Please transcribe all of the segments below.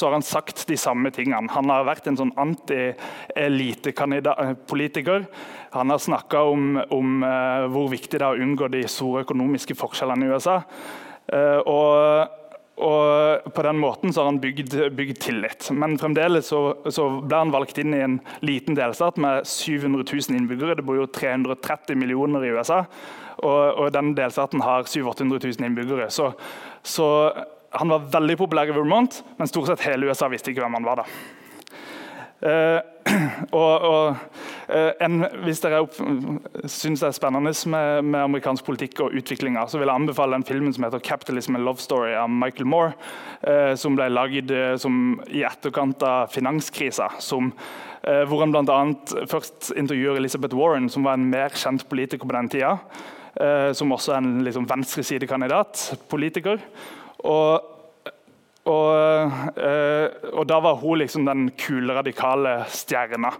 så har han sagt de samme tingene. Han har vært en sånn anti-elitepolitiker. Han har snakka om, om uh, hvor viktig det er å unngå de store økonomiske forskjellene i USA. Uh, og, og, på den måten så har han bygd, bygd tillit. Men fremdeles så, så, ble han valgt inn i en liten delstat med 700 000 innbyggere. Det bor jo 330 millioner i USA. Og, og den delstaten har 700 000-800 000 innbyggere. Så, så han var veldig populær i Vermont, men stort sett hele USA visste ikke hvem han var. da. Uh, og, og uh, en, Hvis dere syns det er spennende med, med, amerikansk politikk og utviklinga, så vil jeg anbefale den filmen som heter 'Capitalism and Love Story' av Michael Moore. Uh, som ble laget i etterkant av finanskrisa. hvor han bl.a. først intervjuer Elizabeth Warren, som var en mer kjent politiker på den tida. som også er en liksom, venstresidekandidat. politiker. Og, og, eh, og, da var hun liksom den kule, radikale stjerna.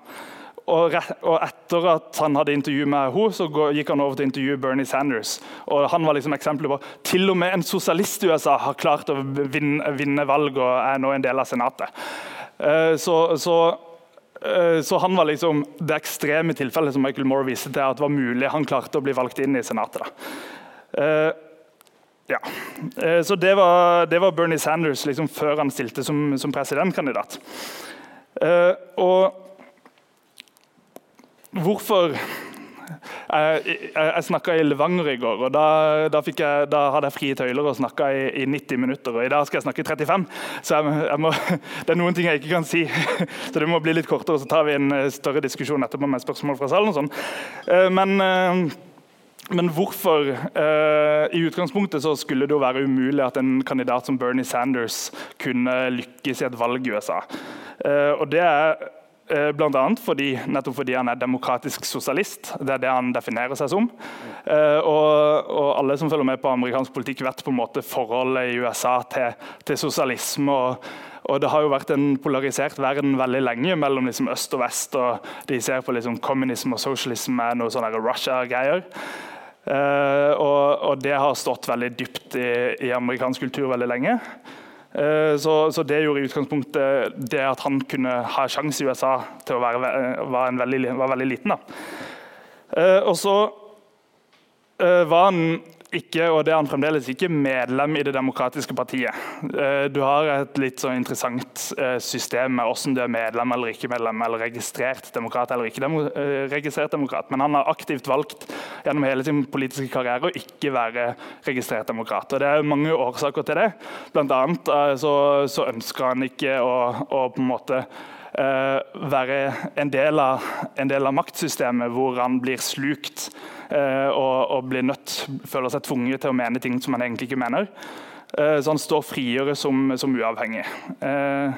Og, etter at han hadde intervju med henne, så gikk han over til å intervjue Bernie Sanders. Og han var liksom eksempelet på til og med en sosialist i USA har klart å vinne, vinne valg og er nå en del av Senatet. Eh, så, så, eh, så, han var liksom det ekstreme tilfellet som Michael Moore viste til at det var mulig han klarte å bli valgt inn i Senatet. Da. Ja. Eh, så det var, det var, Bernie Sanders liksom, før han stilte som, som presidentkandidat. Uh, og hvorfor Jeg, jeg, jeg snakka i Levanger i går, og da, da, jeg, da hadde jeg frie tøyler og snakka i, i, 90 minutter. og I dag skal jeg snakke i 35, så må, det er noen ting jeg ikke kan si. Så det må bli litt kortere, så tar vi en eh, større diskusjon etterpå med spørsmål fra salen. og sånn. Men men hvorfor eh, I utgangspunktet så skulle det jo være umulig at en kandidat som Bernie Sanders kunne lykkes i et valg i USA. Eh, og det er eh, Bl.a. Fordi, fordi han er demokratisk sosialist. Det er det han definerer seg som. Eh, og, og, alle som følger med på amerikansk politikk, vet på en måte forholdet i USA til, til sosialisme. og og Det har jo vært en polarisert verden veldig lenge mellom liksom øst og vest. og De ser på liksom kommunisme og sosialisme med noe sånne Russia-greier. Uh, og, og, det har stått veldig dypt i, i amerikansk kultur veldig lenge. Uh, så, så, det gjorde i utgangspunktet det at han kunne ha sjanse i USA til å være var veldig, var veldig liten. Uh, og så var han ikke, og det er han fremdeles ikke, medlem i Det demokratiske partiet. Eh, du har et litt så interessant eh, system med hvordan du er medlem eller ikke medlem, eller registrert demokrat eller ikke eh, registrert demokrat. Men han har aktivt valgt gjennom hele sin politiske karriere å ikke være registrert demokrat. Og Det er mange årsaker til det. Blant annet så, så ønsker han ikke å, å på en måte være en del, av, en del av maktsystemet hvor han blir slukt Eh, og, og blir nødt, føler seg tvunget til å mene ting som han egentlig ikke mener. Eh, så han står friere som, som uavhengig. Eh,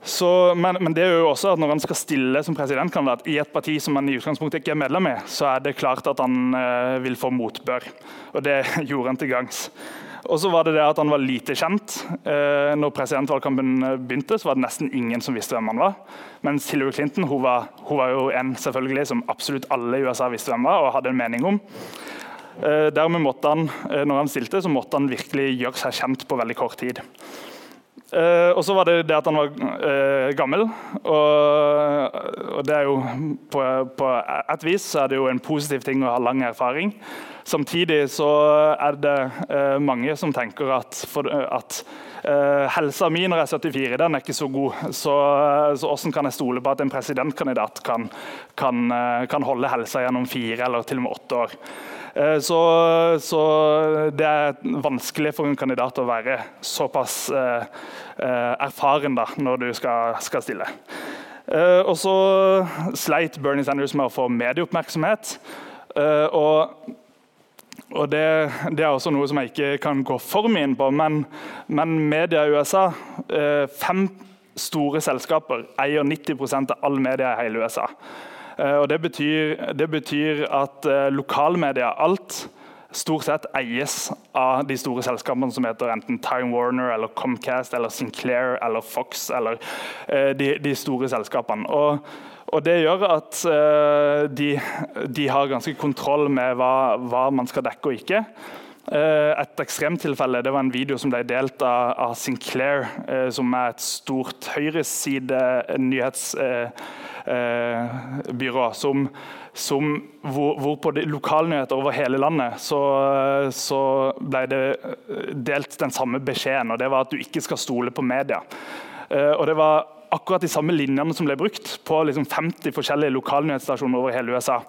så, men, men, det er jo også at når han skal stille som presidentkandidat i et parti som han i utgangspunktet ikke er medlem i, så er det klart at han uh, vil få motbør. Og det gjorde han til gangs. Og så var det det at han var lite kjent. Eh, når presidentvalgkampen eh, begynte, så var det nesten ingen som visste hvem han var. Mens Hillary Clinton hun var, hun var jo en selvfølgelig som absolutt alle i USA visste hvem var og hadde en mening om. Eh, dermed måtte han, eh, når han stilte, så måtte han virkelig gjøre seg kjent på veldig kort tid. Uh, og så var det det at han var uh, gammel. Og, og, det er jo på, på, et vis så er det jo en positiv ting å ha lang erfaring. Samtidig så er det uh, mange som tenker at, for, at helsa mi når jeg er 74, den er ikke så god. Så, så hvordan kan jeg stole på at en presidentkandidat kan, kan, kan holde helsa gjennom fire eller til og med åtte år? Eh, så, så, det er vanskelig for en kandidat å være såpass eh, eh, erfaren da, når du skal, skal stille. Og så sleit Bernie Sanders med å få medieoppmerksomhet. og og det, det, er også noe som jeg ikke kan gå for mye inn på, men, men media i USA Fem store selskaper eier 90% av all media i hele USA. Eh, og det betyr, det betyr at eh, lokalmedia, alt, stort sett eies av de store selskapene som heter enten Time Warner, eller Comcast, eller Sinclair eller Fox. eller eh, de, de store selskapene. Og, og Det gjør at de, de, har ganske kontroll med hva, hva man skal dekke og ikke. Et ekstremtilfelle det var en video som ble delt av, Sinclair, som er et stort høyreside-nyhetsbyrå. som, som hvor, hvor, på lokalnyheter over hele landet så, så, ble det delt den samme beskjeden. og Det var at du ikke skal stole på media. Og det var akkurat de samme linjene som ble brukt på liksom 50 forskjellige lokalnyhetsstasjoner over hele USA.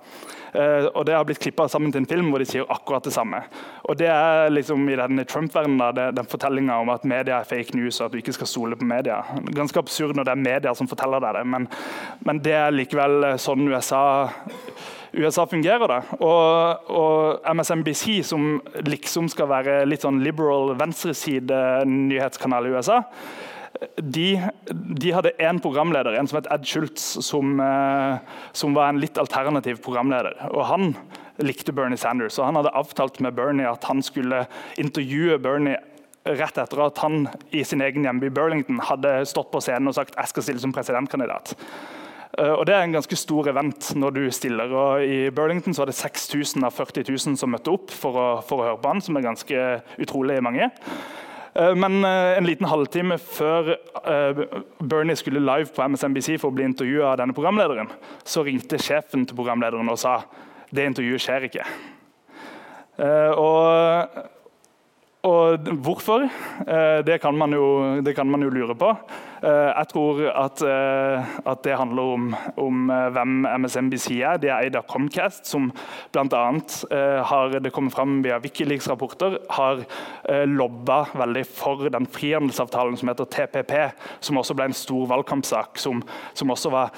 Uh, og Det har blitt klippa sammen til en film hvor de sier akkurat det samme. Og Det er liksom i denne Trump-verdenen den, den fortellinga om at media er fake news og at du ikke skal stole på media. Ganske absurd når det er media som forteller deg det, men, men det er likevel eh, sånn USA USA fungerer da. Og, og, MSNBC, som liksom skal være litt sånn liberal venstreside-nyhetskanal i USA, de, de hadde én programleder, en som het Ed Schultz, som, eh, som, var en litt alternativ programleder. Og Han likte Bernie Sanders, og han hadde avtalt med Bernie at han skulle intervjue Bernie rett etter at han i sin egen hjemby Burlington hadde stått på scenen og sagt jeg skal stille som presidentkandidat. Uh, og Det er en ganske stor event når du stiller. og I Burlington var det 6000 av 40 000 som møtte opp for å, for å høre på han, som er ganske utrolig mange. Eh, men eh, en liten halvtime før eh, Bernie skulle live på MSNBC for å bli intervjua av denne programlederen, så ringte sjefen til programlederen og sa det intervjuet skjer ikke. Og, og hvorfor? Det kan, jo, det kan man jo lure på. Eh, jeg tror at, eh, at det handler om, om, eh, hvem MSNBC er. De er eid av Comcast, som bl.a. har det kommet fram via Wikileaks-rapporter, har lobba veldig for den frihandelsavtalen som heter TPP, som også ble en stor valgkampsak. Som, som også var,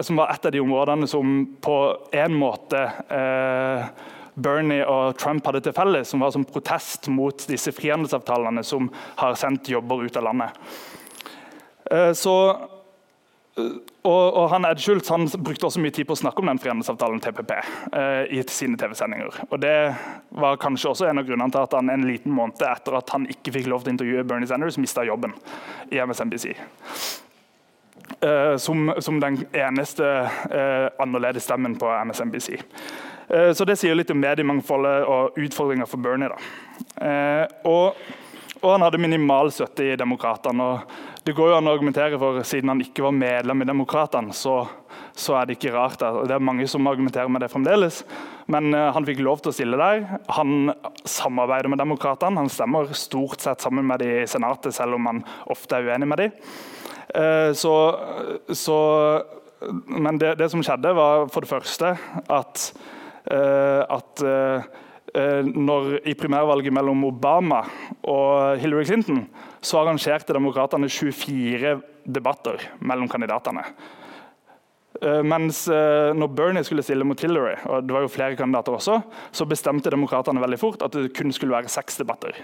som var, et av de områdene som på en måte eh, Bernie og Trump hadde til felles, som var som protest mot disse frihandelsavtalene som har sendt jobber ut av landet. Eh, så, eh, og, og, han Ed Schultz han brukte også mye tid på å snakke om den frihandelsavtalen TPP eh, i sine TV-sendinger. Og Det var kanskje også en av grunnene til at han en liten måned etter at han ikke fikk lov til å intervjue Bernie Sanders, mista jobben i MSNBC. Uh, som, som, den eneste uh, annerledes stemmen på MSNBC. Eh, så Det sier litt om mediemangfoldet og utfordringer for Bernie. da. og og han hadde minimal støtte i Demokratene. Det går jo an å argumentere for Siden han ikke var medlem i Demokratene, så, så, er det ikke rart. Det er mange som argumenterer med det fremdeles. Men uh, han fikk lov til å stille der. Han samarbeider med Demokratene. Han stemmer stort sett sammen med dem i Senatet, selv om han ofte er uenig med dem. Så, så, men det, det, som skjedde, var for det første at, at Eh, når, I primærvalget mellom Obama og Hillary Clinton så arrangerte demokratene 24 debatter mellom kandidatene. Uh, mens når Bernie skulle stille mot Hillary, og det var jo flere kandidater også, så bestemte demokratene veldig fort at det kun skulle være seks debatter.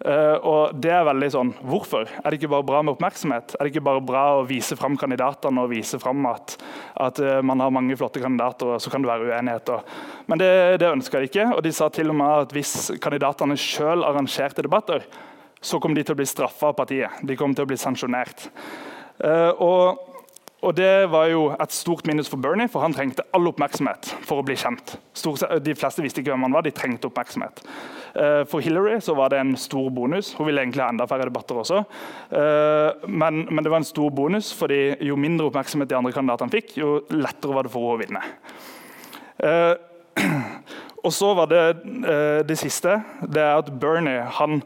Uh, og det er veldig sånn, Hvorfor? Er det ikke bare bra med oppmerksomhet? Er det ikke bare bra å vise fram kandidatene og vise fram at, at uh, man har mange flotte kandidater, og så kan det være uenigheter? Men det, det ønska de ikke, og de sa til og med at hvis kandidatene selv arrangerte debatter, så kom de til å bli straffa av partiet. De kom til å bli sanksjonert. Uh, og og Det var jo et stort minus for Bernie, for han trengte all oppmerksomhet for å bli kjent. de fleste visste ikke hvem han var, de trengte oppmerksomhet. Eh, for Hillary så var det en stor bonus. Hun ville egentlig ha enda færre debatter også. Eh, men, men, det var en stor bonus, fordi jo mindre oppmerksomhet de andre kandidatene fikk, jo lettere var det for henne å vinne. Eh, og så var det det siste. Det er at Bernie han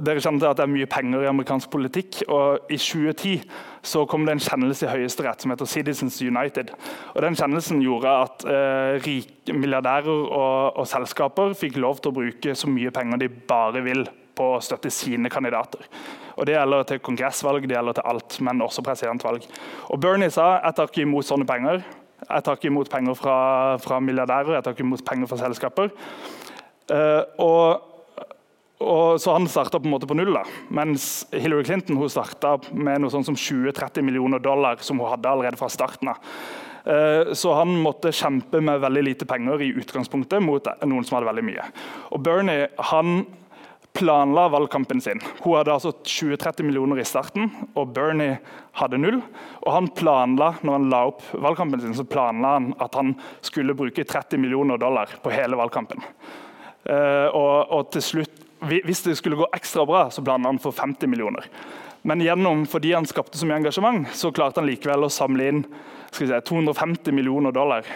dere kjenner til at det er mye penger i amerikansk politikk. og I 2010 så kom det en kjennelse i Høyesterett som heter Citizens United. Og Den kjennelsen gjorde at eh, rike milliardærer og, og, selskaper fikk lov til å bruke så mye penger de bare vil på å støtte sine kandidater. Og Det gjelder til kongressvalg, det gjelder til alt, men også presidentvalg. Og Bernie sa jeg tar ikke imot sånne penger. Jeg tar ikke imot penger fra, fra milliardærer, jeg tar ikke imot penger fra selskaper. Uh, og og, så han starta på på null. da. Mens Hillary Clinton hun starta med noe sånn som 20-30 millioner dollar, som hun hadde allerede fra starten av. Eh, så han måtte kjempe med veldig lite penger i utgangspunktet mot noen som hadde veldig mye. Og Bernie han planla valgkampen sin. Hun hadde altså 20-30 millioner i starten, og Bernie hadde null. Og han planla, når han la opp valgkampen sin, så planla han at han skulle bruke 30 millioner dollar på hele valgkampen. Uh, og, og, til slutt, Hvis det skulle gå ekstra bra, så planla han for 50 millioner. Men gjennom, fordi han skapte så mye engasjement, så klarte han likevel å samle inn si, 250 millioner dollar.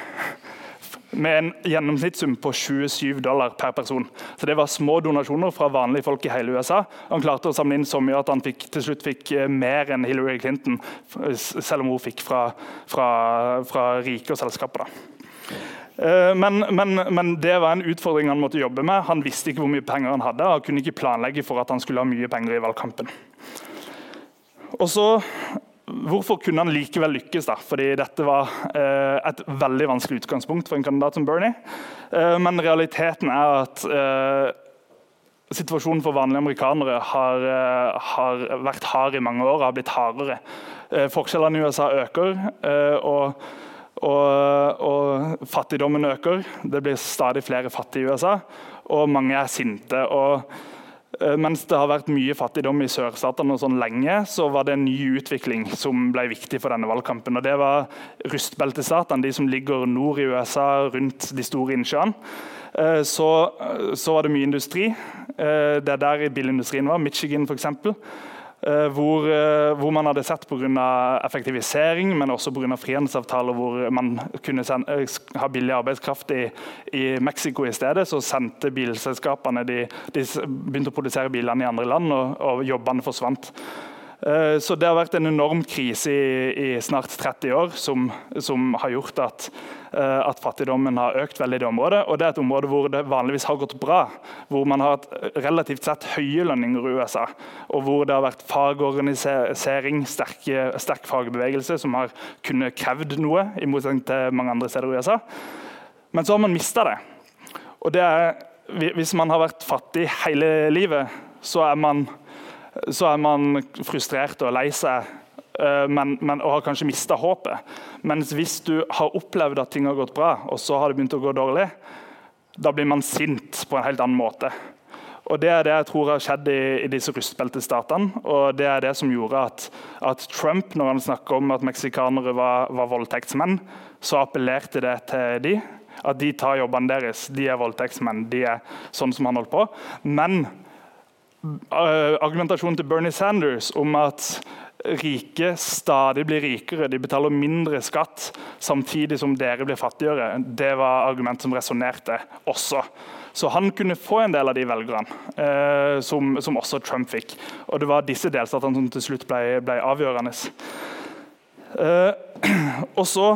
Med en gjennomsnittssum på 27 dollar per person. Så Det var små donasjoner fra vanlige folk i hele USA. Han klarte å samle inn så mye at han fikk, til slutt fikk eh, mer enn Hillary Clinton, selv om hun fikk fra, fra, fra rike og selskaper. Eh, men, men, men, det var en utfordring han måtte jobbe med. Han visste ikke hvor mye penger han hadde, og kunne ikke planlegge for at han skulle ha mye penger i valgkampen. Og så, Hvorfor kunne han likevel lykkes? da? Fordi dette var eh, et veldig vanskelig utgangspunkt for en kandidat som Bernie. Eh, men realiteten er at eh, situasjonen for vanlige amerikanere har, eh, har, vært hard i mange år og har blitt hardere. Eh, forskjellene i USA øker. Eh, og, og, og fattigdommen øker. Det blir stadig flere fattige i USA, og mange er sinte. og mens det har vært mye fattigdom i sørstatene sånn lenge, så var det en ny utvikling som ble viktig for denne valgkampen. og Det var rustbeltestatene, de som ligger nord i USA, rundt de store innsjøene. Eh, så, så, var det mye industri. Eh, det er der bilindustrien var. Michigan, f.eks. Eh, hvor, eh, hvor, man hadde sett pga. effektivisering, men også pga. frihandelsavtaler hvor man kunne sende, eh, ha billig arbeidskraft i, i, Mexico i stedet, så sendte bilselskapene de, de begynte å produsere bilene i andre land, og, og jobbene forsvant. Eh, så det har vært en enorm krise i, i snart 30 år som, som har gjort at, eh, at, fattigdommen har økt veldig i det området. Og det er et område hvor det vanligvis har gått bra. Hvor man har hatt relativt sett høye lønninger i USA. Og hvor det har vært fagorganisering, sterke, sterk fagbevegelse, som har kunnet krevd noe, i motsetning til mange andre steder i USA. Men så har man mista det. Og det er, hvis man har vært fattig hele livet, så er man så er man frustrert og lei seg eh, men, men, og har kanskje mista håpet. Mens hvis du har opplevd at ting har gått bra, og så har det begynt å gå dårlig, da blir man sint på en helt annen måte. Og Det er det jeg tror har skjedd i, i disse rustbeltestatene. Og det er det som gjorde at, at Trump, når han snakker om at meksikanere var, var, voldtektsmenn, så appellerte det til de. At de tar jobbene deres. De er voldtektsmenn. De er sånn som han holdt på. Men argumentasjonen til Bernie Sanders om at rike stadig blir rikere, de betaler mindre skatt samtidig som dere blir fattigere, det var argument som resonnerte også. Så han kunne få en del av de velgerne, eh, som, som, også Trump fikk. Og det var disse delstatene som til slutt ble, ble avgjørende. Eh, og så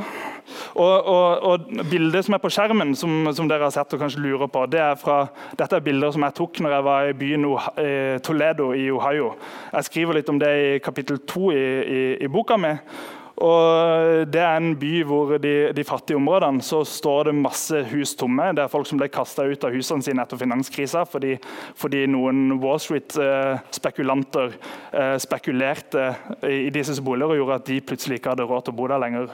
og, og, og, Bildet som er på skjermen, som, som, dere har sett og kanskje lurer på, det er fra, dette er bilder som jeg tok når jeg var i byen eh, Toledo i Ohio. Jeg skriver litt om det i kapittel to i, i, i boka mi. Og Det er en by hvor de, de, fattige områdene så står det masse hus tomme. Det er folk som ble kasta ut av husene sine etter finanskrisa fordi, fordi noen Wall Street-spekulanter eh, spekulerte i disse boliger og gjorde at de plutselig ikke hadde råd til å bo der lenger.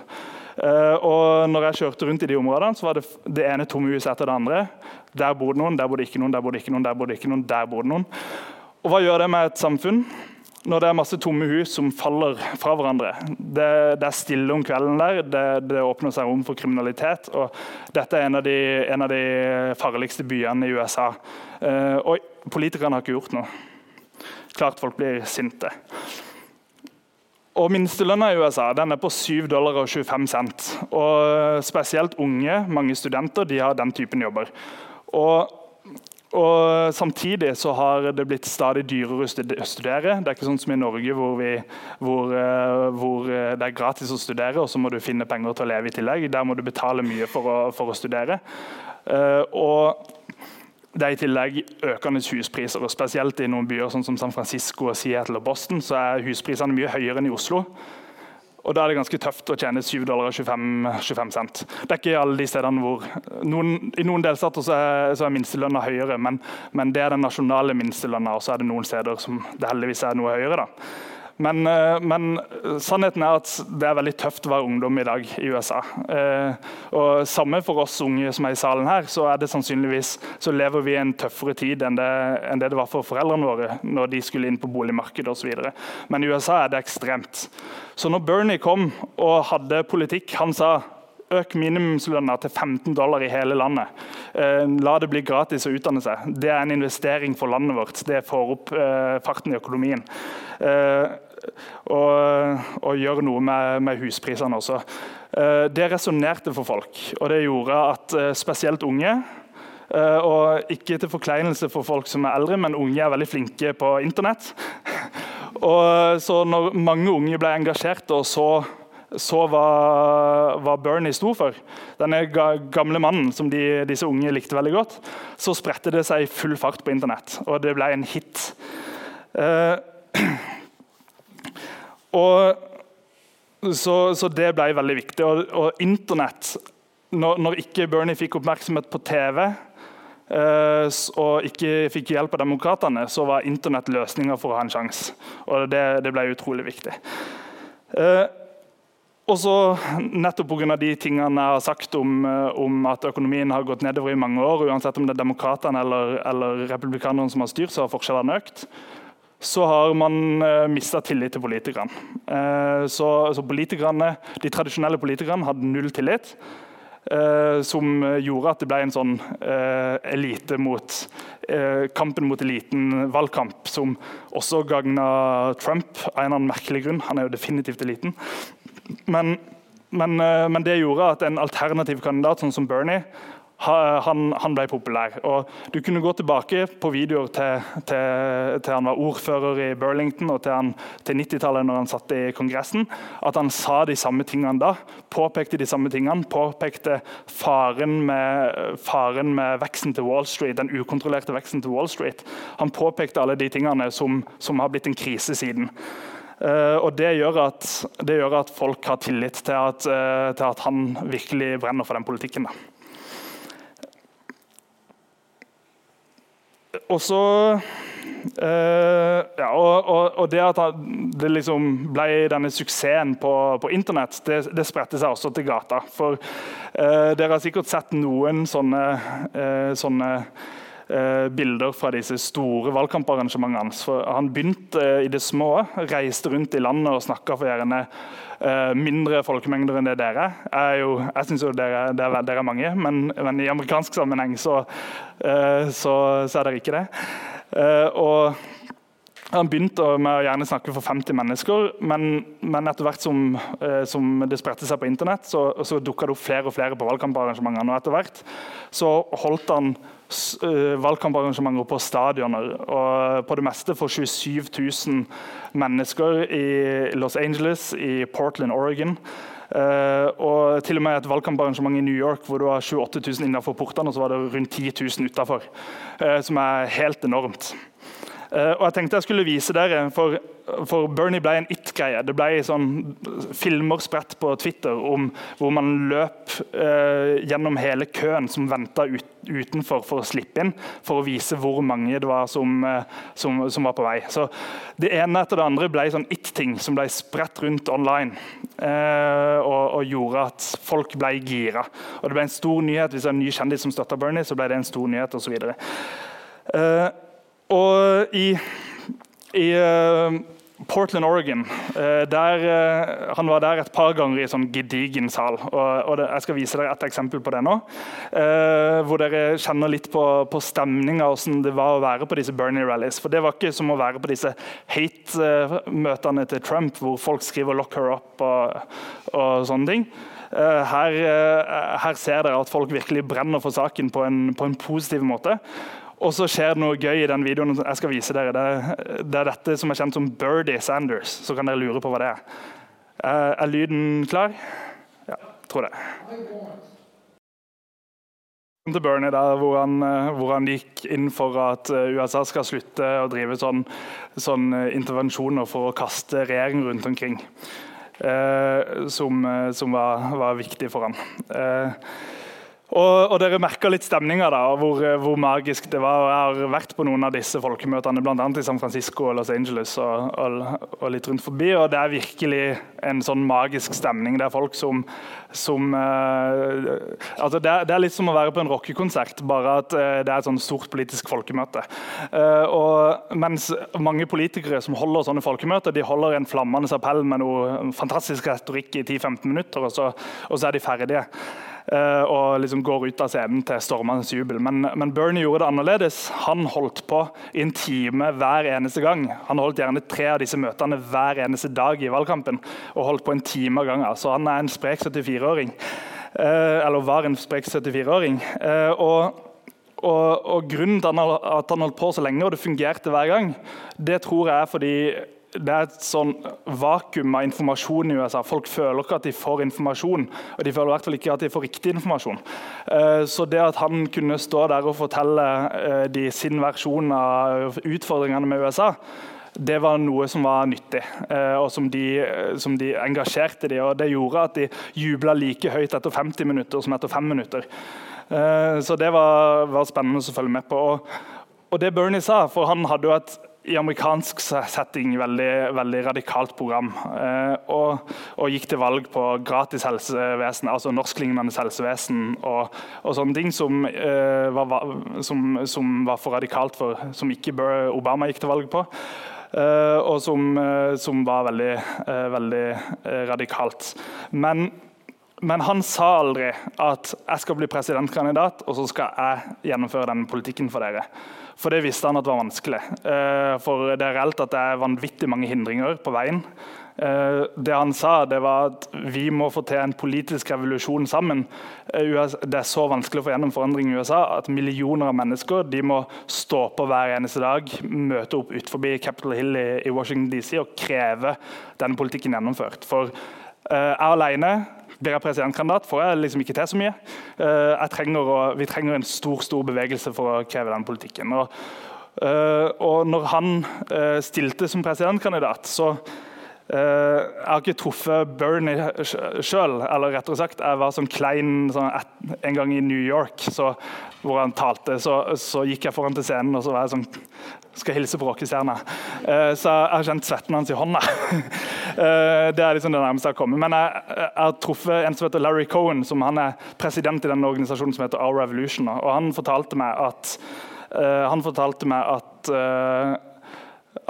Uh, og når jeg kjørte rundt i de områdene, så var det det ene tomme huset etter det andre. Der bor det noen, der bor det ikke noen, der bor det ikke noen, der bor det ikke noen, der bor det noen. Og hva gjør det med et samfunn? Når det er masse tomme hus som faller fra hverandre. Det, det er stille om kvelden der, det, det, åpner seg rom for kriminalitet. og Dette er en av de, en av de farligste byene i USA. Eh, og politikerne har ikke gjort noe. Klart folk blir sinte. Og Minstelønna i USA den er på 7 dollar og 25 cent. Og Spesielt unge, mange studenter, de har den typen jobber. Og, og Samtidig så har det blitt stadig dyrere å studere. Det er ikke sånn som i Norge hvor, vi, hvor, eh, hvor det er gratis å studere, og så må du finne penger til å leve i tillegg. Der må du betale mye for å, for å studere. Uh, og det er i tillegg økende huspriser, og spesielt i noen byer sånn som San Francisco, Seattle og Boston så er husprisene mye høyere enn i Oslo. Og Da er det ganske tøft å tjene 7 dollar og 25, 25 cent. Det er ikke alle de stedene hvor noen, I noen delstater så er, så er minstelønna høyere, men, men, det er den nasjonale minstelønna, og så er det noen steder som det heldigvis er noe høyere. da. Men, eh, men, sannheten er at det er veldig tøft å være ungdom i dag i USA. Eh, og Samme for oss unge som er i salen her, så er det sannsynligvis så lever vi i en tøffere tid enn det, enn det, det var for foreldrene våre når de skulle inn på boligmarkedet osv. Men i USA er det ekstremt. Så når Bernie kom og hadde politikk Han sa Øk minimumslønna til 15 dollar i hele landet. Eh, la det bli gratis å utdanne seg. Det er en investering for landet vårt. Det får opp eh, farten i økonomien. Eh, og, og gjør noe med, med husprisene også. Det resonnerte for folk, og det gjorde at spesielt unge og ikke til forkleinelse for folk som er eldre, men unge er veldig flinke på internett. og så når mange unge ble engasjert og så så hva, hva, Bernie sto for, denne gamle mannen som de, disse unge likte veldig godt, så spredte det seg i full fart på internett, og det ble en hit. Eh, og, så, så, det ble veldig viktig. Og, og internett når, når, ikke Bernie fikk oppmerksomhet på TV eh, og ikke fikk hjelp av demokratene, så var internett løsninga for å ha en sjanse. Og det, det ble utrolig viktig. Eh, og så nettopp pga. de tingene jeg har sagt om, eh, om, at økonomien har gått nedover i mange år, uansett om det er demokratene eller, eller republikanerne som har styrt, så har forskjellene økt. Så har man eh, mista tillit til politikerne. Uh, så, så politikerne, De tradisjonelle politikerne hadde null tillit. Uh, som gjorde at det ble en sånn uh, elite mot uh, kampen mot eliten-valgkamp, som også gagna Trump av en eller annen merkelig grunn. Han er jo definitivt eliten. Men, men, eh, men, det gjorde at en alternativ kandidat, sånn som Bernie, han, han, ble populær. Og du kunne gå tilbake på videoer til, til, til han var ordfører i Burlington og til, til 90-tallet når han satt i Kongressen, at han sa de samme tingene da. Påpekte de samme tingene. Påpekte faren med, faren med veksten til Wall Street, den ukontrollerte veksten til Wall Street. Han påpekte alle de tingene som, som har blitt en krise siden. Uh, og det gjør, at, det gjør, at, folk har tillit til at, uh, til at, han virkelig brenner for den politikken. Da. Og så uh, ja, og, og, og, det at det liksom ble denne suksessen på, på internett, det, det, spredte seg også til gata. For dere har sikkert sett noen sånne, sånne eh, bilder fra disse store valgkamparrangementene hans. Han begynte eh, i det små, reiste rundt i landet og snakka for gjerne eh, mindre folkemengder enn det dere er. Jo, jeg syns dere, dere, dere, er mange, men, men, i amerikansk sammenheng så, eh, så, så er dere ikke det. Eh, og han begynte med å gjerne snakke for 50 mennesker, men, men etter hvert som, eh, som, det spredte seg på internett, så, så dukka det opp flere og flere på valgkamparrangementene. Og etter hvert så holdt han valgkamparrangementer på stadioner. Og på det meste for 27 000 mennesker i Los Angeles, i Portland, Oregon. Uh, og til og med et valgkamparrangement i New York hvor det var 28 000 innenfor portene, og så var det rundt 10 000 utafor. Som er helt enormt. Uh, og jeg tenkte jeg skulle vise dere, for for Bernie ble en it-greie. Det ble sånn filmer spredt på Twitter om hvor man løp eh, gjennom hele køen som venta ut, utenfor for å slippe inn, for å vise hvor mange det var som, eh, som, som var på vei. Så Det ene etter det andre ble sånn it-ting som ble spredt rundt online. Eh, og, og, gjorde at folk ble gira. Og det ble en stor nyhet Hvis det er en ny kjendis som støtta Bernie, så ble det en stor nyhet osv. Eh, og i i uh, Portland, Oregon. Eh, der, eh, han var der et par ganger i sånn gedigen sal. og, og det, Jeg skal vise dere et eksempel på det nå. Eh, hvor dere kjenner litt på, på stemninga, hvordan det var å være på disse Bernie-rallies. For Det var ikke som å være på disse hate-møtene til Trump, hvor folk skriver 'lock her up' og, og sånne ting. Eh, her, eh, her, ser dere at folk virkelig brenner for saken på en, på en positiv måte. Og så skjer det noe gøy i den videoen jeg skal vise dere. Det, det er dette som er kjent som Birdie Sanders. Så kan dere lure på hva det er. Er, er lyden klar? Ja, tror det. Til Bernie der, hvor han, hvor han, gikk inn for at eh, USA skal slutte å drive sånn, sånn eh, intervensjoner for å kaste regjering rundt omkring. Eh, som, som var, var, viktig for ham. Eh, Og, og, dere merka litt stemninga, hvor, hvor, magisk det var. Jeg har vært på noen av disse folkemøtene, bl.a. i San Francisco og Los Angeles og, og, og, litt rundt forbi. og Det er virkelig en sånn magisk stemning. Det er folk som, som uh, altså det, er, det, er litt som å være på en rockekonsert, bare at uh, det er et sånn stort politisk folkemøte. Uh, og mens mange politikere som holder sånne folkemøter, de holder en flammende appell med noe fantastisk retorikk i 10-15 minutter, og så, og så er de ferdige. Uh, og liksom går ut av scenen til stormende jubel. Men, men, Bernie gjorde det annerledes. Han holdt på i en time hver eneste gang. Han holdt gjerne tre av disse møtene hver eneste dag i valgkampen. og holdt på en time av gangen. Så han er en sprek 74-åring. Uh, eh, eller var en sprek 74-åring. Uh, eh, og og, og, Grunnen til at han holdt på så lenge og det fungerte hver gang, det tror jeg er fordi det er et sånn vakuum av informasjon i USA. Folk føler ikke at de får informasjon, og de føler i hvert fall ikke at de får riktig informasjon. Eh, så det at han kunne stå der og fortelle eh, de sin versjon av utfordringene med USA, det var noe som var nyttig, eh, og som de, som de engasjerte de, og Det gjorde at de jubla like høyt etter 50 minutter som etter 5 minutter. Så det var, var spennende å følge med på. Og, og det Bernie sa, for han hadde jo et i amerikansk setting veldig, veldig radikalt program. Eh, og, og, gikk til valg på gratis helsevesen, altså norsklignende helsevesen og, og sånne ting som, eh, var, som, som, var, for radikalt for Som ikke Obama gikk til valg på. Eh, og som, eh, som var veldig, eh, veldig eh, radikalt. Men men han sa aldri at jeg skal bli presidentkandidat og så skal jeg gjennomføre den politikken for dere. For det visste han at var vanskelig. Eh, for det er reelt at det er vanvittig mange hindringer på veien. Eh, det han sa, det var at vi må få til en politisk revolusjon sammen. Eh, det er så vanskelig å få gjennom forandring i USA at millioner av mennesker de må stå på hver eneste dag, møte opp utenfor Capitol Hill i Washington DC og kreve denne politikken gjennomført. For jeg alene blir jeg presidentkandidat, får jeg liksom ikke til så mye. Eh, trenger å, vi trenger en stor stor bevegelse for å kreve den politikken. Og, eh, og når han eh, stilte som presidentkandidat, så jeg har ikke truffet Bernie sjøl. Eller rettere sagt, jeg var sånn klein sånn et, en gang i New York så, hvor han talte. Så, så, gikk jeg foran til scenen og så var jeg sånn Skal hilse på rockestjerna. så jeg har kjent svetten hans i hånda. Uh, det er liksom det nærmeste jeg har kommet. Men jeg, jeg, har truffet en som heter Larry Cohen, som han er president i den organisasjonen som heter Our Revolution. Og han fortalte meg at, uh, han fortalte meg at uh,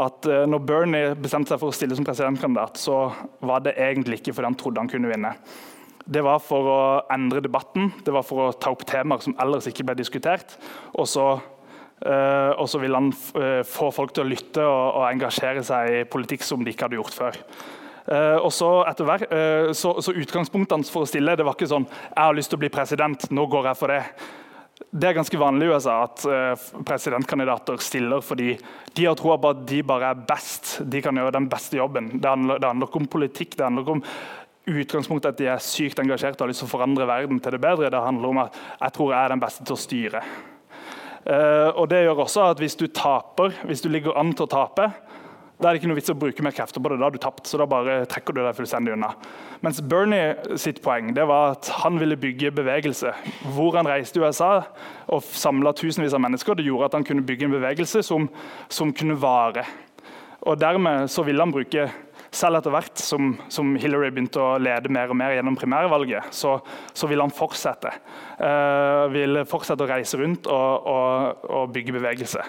at når Bernie bestemte seg for å stille som presidentkandidat, så var det egentlig ikke fordi han trodde han kunne vinne. Det var for å endre debatten, det var for å ta opp temaer som ellers ikke ble diskutert. Og så, uh, og så ville han få folk til å lytte og, og, engasjere seg i politikk som de ikke hadde gjort før. Og så, etter hver, så, så Utgangspunktet hans for å stille det var ikke sånn 'Jeg har lyst til å bli president, nå går jeg for det'. Det er ganske vanlig i USA at uh, presidentkandidater stiller fordi de har troa på at de bare er best. De kan gjøre den beste jobben. Det handler, det handler ikke om politikk. det handler ikke om utgangspunktet at de er sykt engasjerte og har lyst til å forandre verden til det bedre. Det handler om at jeg tror jeg er den beste til å styre. Uh, og det gjør også at Hvis du taper, hvis du ligger an til å tape, da er det ikke noe vits å bruke mer krefter på det. Da har du tapt, så da bare trekker du deg fullstendig unna. Mens Bernie sitt poeng det var at han ville bygge bevegelse. Hvor han reiste i USA og samla tusenvis av mennesker, det gjorde at han kunne bygge en bevegelse som, som kunne vare. Og Dermed så ville han bruke selv etter hvert som, som, Hillary begynte å lede mer og mer gjennom primærvalget, så, så ville han fortsette. Uh, ville fortsette å reise rundt og, og, og bygge bevegelse.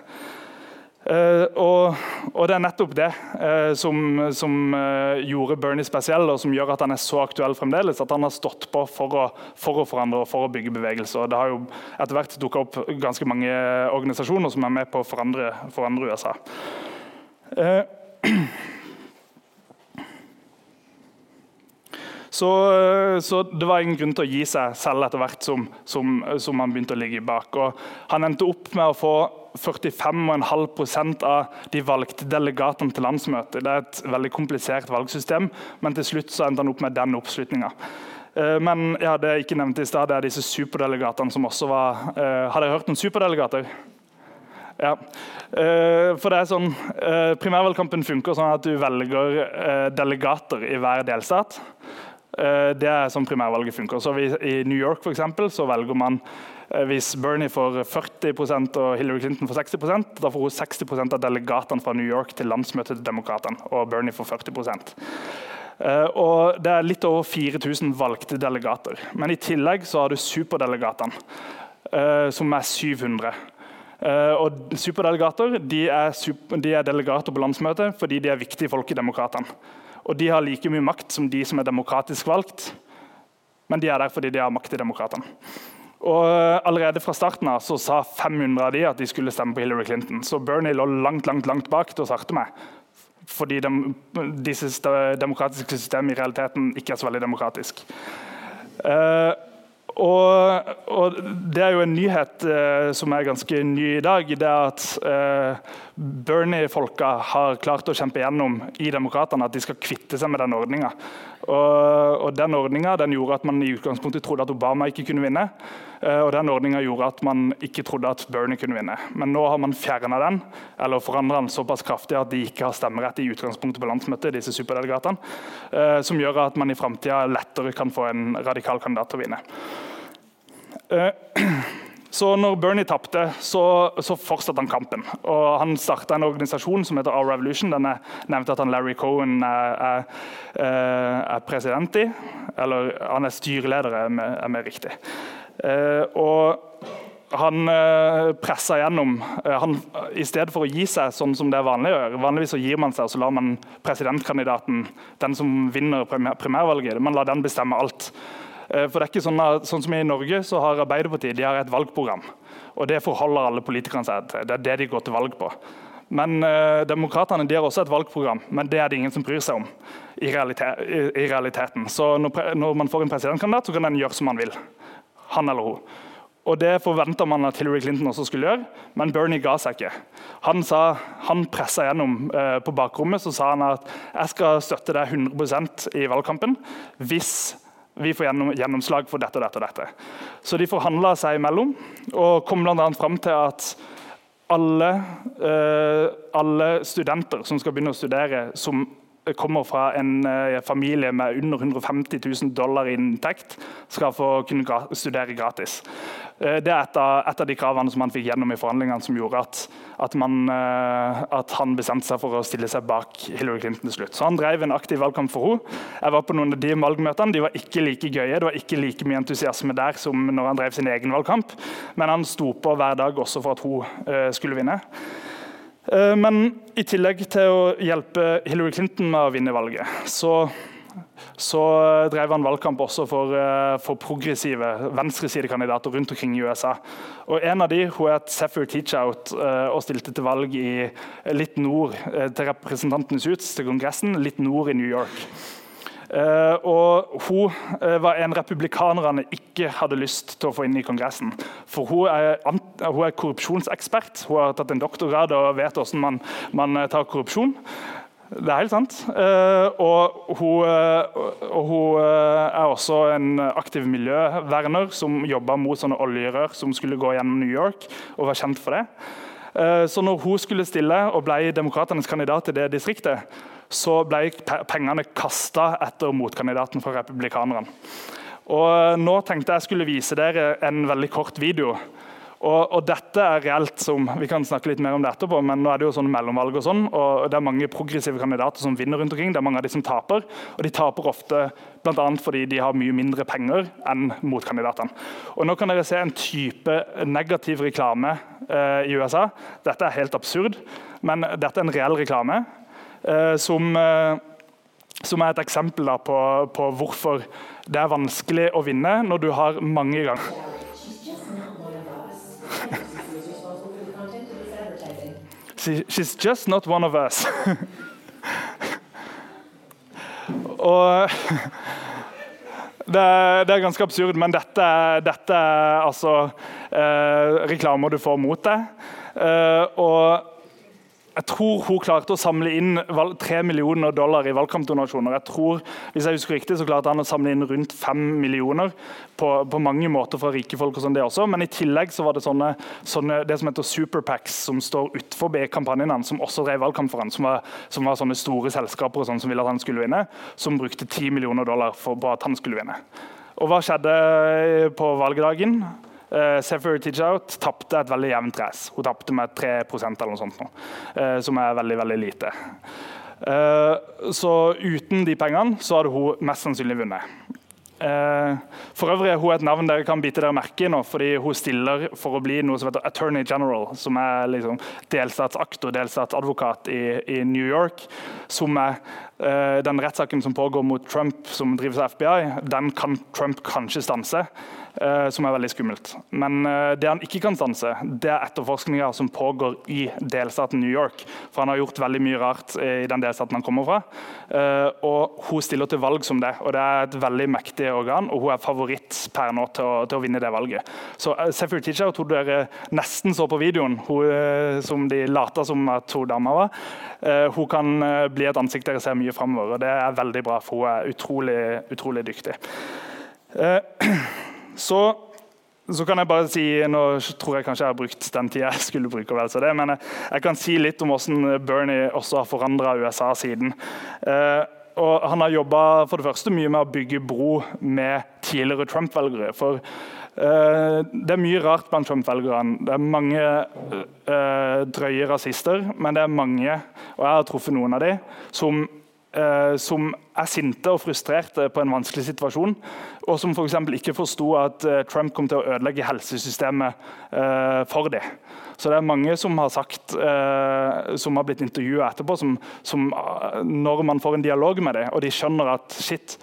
Uh, og, og, det er nettopp det uh, som, som uh, gjorde Bernie spesiell, og som gjør at han er så aktuell fremdeles. At han har stått på for å, for å forandre og for å bygge bevegelse. Det har jo etter hvert dukka opp ganske mange organisasjoner som er med på å forandre, forandre USA. Så, så, det var ingen grunn til å gi seg selv etter hvert som, som, som han begynte å ligge bak. Og han endte opp med å få 45,5% av de valgte delegatene til landsmøtet. Det er et veldig komplisert valgsystem, men til slutt så endte han opp med den oppslutninga. Eh, men jeg ikke nevnte i sted, det er disse superdelegatene som også var Har dere hørt om superdelegater? Ja. For det er sånn, Primærvalgkampen funker sånn at du velger delegater i hver delstat. Eh, det er sånn primærvalget funker. Så I New York for eksempel, så velger man eh, hvis Bernie får 40% og Hillary Clinton får 60% da får hun 60% av delegatene fra New York til landsmøtet til Demokratene. Og Bernie får 40 Uh, og Det er litt over 4000 valgte delegater. Men i tillegg så har du superdelegatene, som er 700. Uh, og Superdelegater de er, super, de er, delegater på landsmøtet fordi de er viktige folk i Demokratene. Og de har like mye makt som de som er demokratisk valgt, men de er der fordi de har makt i Demokratene. Og Allerede fra starten av så sa 500 av de at de skulle stemme på Hillary Clinton. Så Bernie lå langt langt, langt bak til å starte med. Fordi de, disse demokratiske systemene i realiteten ikke er så veldig demokratisk. Uh, og, og, Det er jo en nyhet eh, som er ganske ny i dag. det er at eh, Bernie-folka har klart å kjempe gjennom i Demokratene at de skal kvitte seg med den ordninga. Og, og, den ordninga gjorde at man i utgangspunktet trodde at Obama ikke kunne vinne. Uh, og den ordninga gjorde at man ikke trodde at Bernie kunne vinne. Men nå har man fjerna den, eller forandra den såpass kraftig at de ikke har stemmerett i utgangspunktet på landsmøtet, disse superdelegatene. som gjør at man i framtida lettere kan få en radikal kandidat til å vinne. Eh, så når Bernie tapte, så, så, fortsatte han kampen. Og han starta en organisasjon som heter Our Revolution. Den er nevnt at han Larry Cohen er, er, eh, er, president i. Eller han er styreleder, er mer, er riktig. Eh, og han pressa gjennom han, I stedet for å gi seg, sånn som det er vanlig å gjøre Vanligvis så gir man seg og så lar man presidentkandidaten, den som vinner primærvalget, man lar den bestemme alt. Eh, for det er ikke sånn, sånn som I Norge så har Arbeiderpartiet de har et valgprogram. og Det forholder alle politikerne seg til. Det er det de går til valg på. Men eh, Demokratene har også et valgprogram, men det er det ingen som bryr seg om. i, realitet, i, i realiteten. Så når, når, man får en presidentkandidat, så kan den gjøre som man vil. Han eller hun. Og Det forventa man at Hillary Clinton også skulle gjøre, men Bernie ga seg ikke. Han, sa, han pressa gjennom eh, på bakrommet så sa han at jeg skal støtte deg 100% i valgkampen hvis vi får gjennomslag for dette og dette. og dette. Så de forhandla seg imellom og kom bl.a. fram til at alle, eh, alle, studenter som skal begynne å studere, som kommer fra en eh, familie med under 150 000 dollar i inntekt, skal få kunne studere gratis. Eh, det er et av, et av, de kravene som han fikk gjennom i forhandlingene som gjorde at, at, man, eh, at, han bestemte seg for å stille seg bak Hillary Clinton til slutt. Så han drev en aktiv valgkamp for henne. Jeg var på noen av de valgmøtene. De var ikke like gøye. Det var ikke like mye entusiasme der som når han drev sin egen valgkamp. Men han sto på hver dag også for at hun skulle vinne. Uh, men i tillegg til å hjelpe Hillary Clinton med å vinne valget, så så eh, drev han valgkamp også for, eh, for progressive venstresidekandidater rundt omkring i USA. Og En av de hun het sefer Teachout eh, og stilte til valg i litt nord til Representantenes hus, til Kongressen, litt nord i New York. Uh, og Hun uh, var en republikanerne ikke hadde lyst til å få inn i Kongressen. For Hun er, hun er korrupsjonsekspert, hun har tatt en doktorgrad og vet hvordan man, man tar korrupsjon. Det er helt sant. Og, hun, og hun er også en aktiv miljøverner som jobba mot sånne oljerør som skulle gå gjennom New York, og var kjent for det. Så når hun skulle stille og ble demokratenes kandidat til det distriktet, så ble pengene kasta etter motkandidaten fra republikanerne. Og nå tenkte jeg skulle vise dere en veldig kort video og, og, dette er reelt som Vi kan snakke litt mer om det etterpå, men nå er det jo sånn mellomvalg og sånn, og det er mange progressive kandidater som vinner rundt omkring. Det er mange av de som taper, og de taper ofte bl.a. fordi de har mye mindre penger enn motkandidatene. Og nå kan dere se en type negativ reklame eh, i USA. Dette er helt absurd, men dette er en reell reklame eh, som eh, som er et eksempel på, på hvorfor det er vanskelig å vinne når du har mange ganger She's just not one of us. Og det det er, ganske absurd, men dette, dette er altså eh, reklamer du får mot deg. Eh, og jeg tror hun klarte å samle inn 3 millioner dollar i valgkampdonasjoner. Jeg tror, hvis jeg husker riktig, så klarte han å samle inn rundt 5 millioner på, på mange måter fra rike folk. og sånn det også. Men i tillegg så var det sånne, sånne det som heter superpacks, som står utenfor kampanjen hans, som også drev valgkamp for han, som var, som var sånne store selskaper og sånn som ville at han skulle vinne, som brukte 10 millioner dollar for, på at han skulle vinne. Og hva skjedde på valgdagen? Uh, Sefer Tijout tapte et veldig jevnt race. Hun tapte med 3% eller noe sånt, nå, uh, som er veldig veldig lite. Uh, så uten de pengene så hadde hun mest sannsynlig vunnet. Uh, for øvrig er hun et navn dere kan bite dere merke i nå, fordi hun stiller for å bli noe som heter Attorney General, som er liksom delstatsaktor, delstatsadvokat i, i New York. Som er den rettssaken som pågår mot Trump, som drives av FBI, den kan Trump kanskje stanse. Uh, som er veldig skummelt. Men uh, det han ikke kan stanse, det er etterforskninga som pågår i delstaten New York. For han har gjort veldig mye rart i den delstaten han kommer fra. Og hun stiller til valg som det, og det er et veldig mektig organ. Og hun er favoritt per nå til å, til å vinne det valget. Så Sefir Teacher, tror dere nesten så på videoen, hun, som de lata som at hun dama var. hun kan bli et ansikt dere ser mye framover, og det er veldig bra, for hun er utrolig, utrolig dyktig. Så, så, kan jeg bare si Nå tror jeg kanskje jeg har brukt den tida jeg skulle bruke. vel det, Men jeg, jeg kan si litt om hvordan Bernie også har forandra USA siden. Eh, og han har jobba mye med å bygge bro med tidligere Trump-velgere. For uh, det er mye rart blant Trump-velgerne. Det er mange uh, drøye rasister, men det er mange, og jeg har truffet noen av dem, som eh, som er sinte og frustrerte på en vanskelig situasjon, og som f.eks. For ikke forsto at eh, Trump kom til å ødelegge helsesystemet eh, for dem. Så det er mange som har sagt, eh, som har blitt intervjua etterpå, som, som, eh, når man får en dialog med dem, og de skjønner at shit,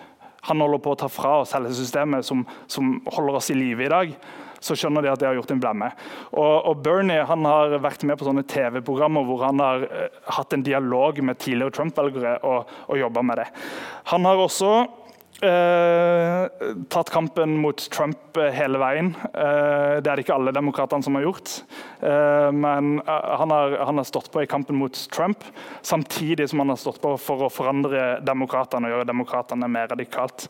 han holder på å ta fra oss helsesystemet som, som holder oss i live i dag, så skjønner de at de har gjort en blemme. Og, og Bernie han har vært med på sånne TV-programmer hvor han har uh, hatt en dialog med tidligere Trump-velgere og, og jobba med det. Han har også Uh, tatt kampen mot Trump uh, hele veien. Uh, det er det ikke alle demokratene som har gjort. men han har, han, har, stått på i kampen mot Trump, samtidig som han har stått på for å forandre demokratene og gjøre demokratene mer radikalt.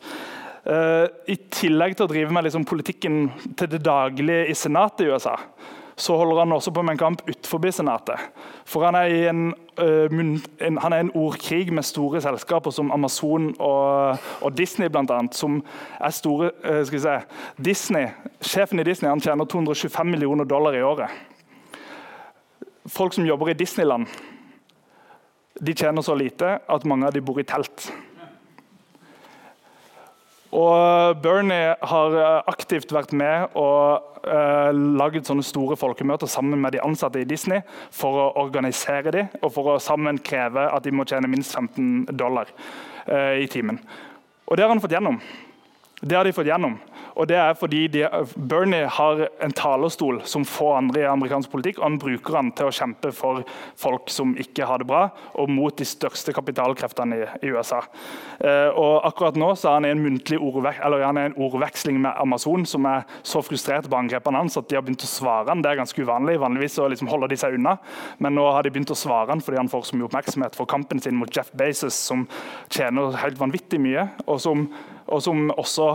Uh, I tillegg til å drive med liksom, politikken til det daglige i senatet i USA, så holder han også på med en kamp utenfor senatet. For han er i en, uh, en, han er en ordkrig med store selskaper som Amazon og, og Disney, annet, som er store uh, skal vi se, Disney, Sjefen i Disney han tjener 225 millioner dollar i året. Folk som jobber i Disneyland, de tjener så lite at mange av dem bor i telt. Og Bernie har eh, aktivt vært med og uh, laget sånne store folkemøter sammen med de ansatte i Disney for å organisere dem og for å sammen kreve at de må tjene minst 15 dollar uh, i timen. Og det har han fått gjennom. Det har de fått gjennom. Og det er fordi de, Bernie har en talerstol som få andre i amerikansk politikk, og han bruker den til å kjempe for folk som ikke har det bra, og mot de største kapitalkreftene i, i USA. Eh, og akkurat nå så er han i en ordvek han en ordveksling med Amazon, som er så frustrert på angrepene hans at de har begynt å svare han. Det er ganske uvanlig. Vanligvis så liksom holder de seg unna, men nå har de begynt å svare han fordi han får så mye oppmerksomhet for kampen sin mot Jeff Bezos, som tjener helt vanvittig mye. og som og som også,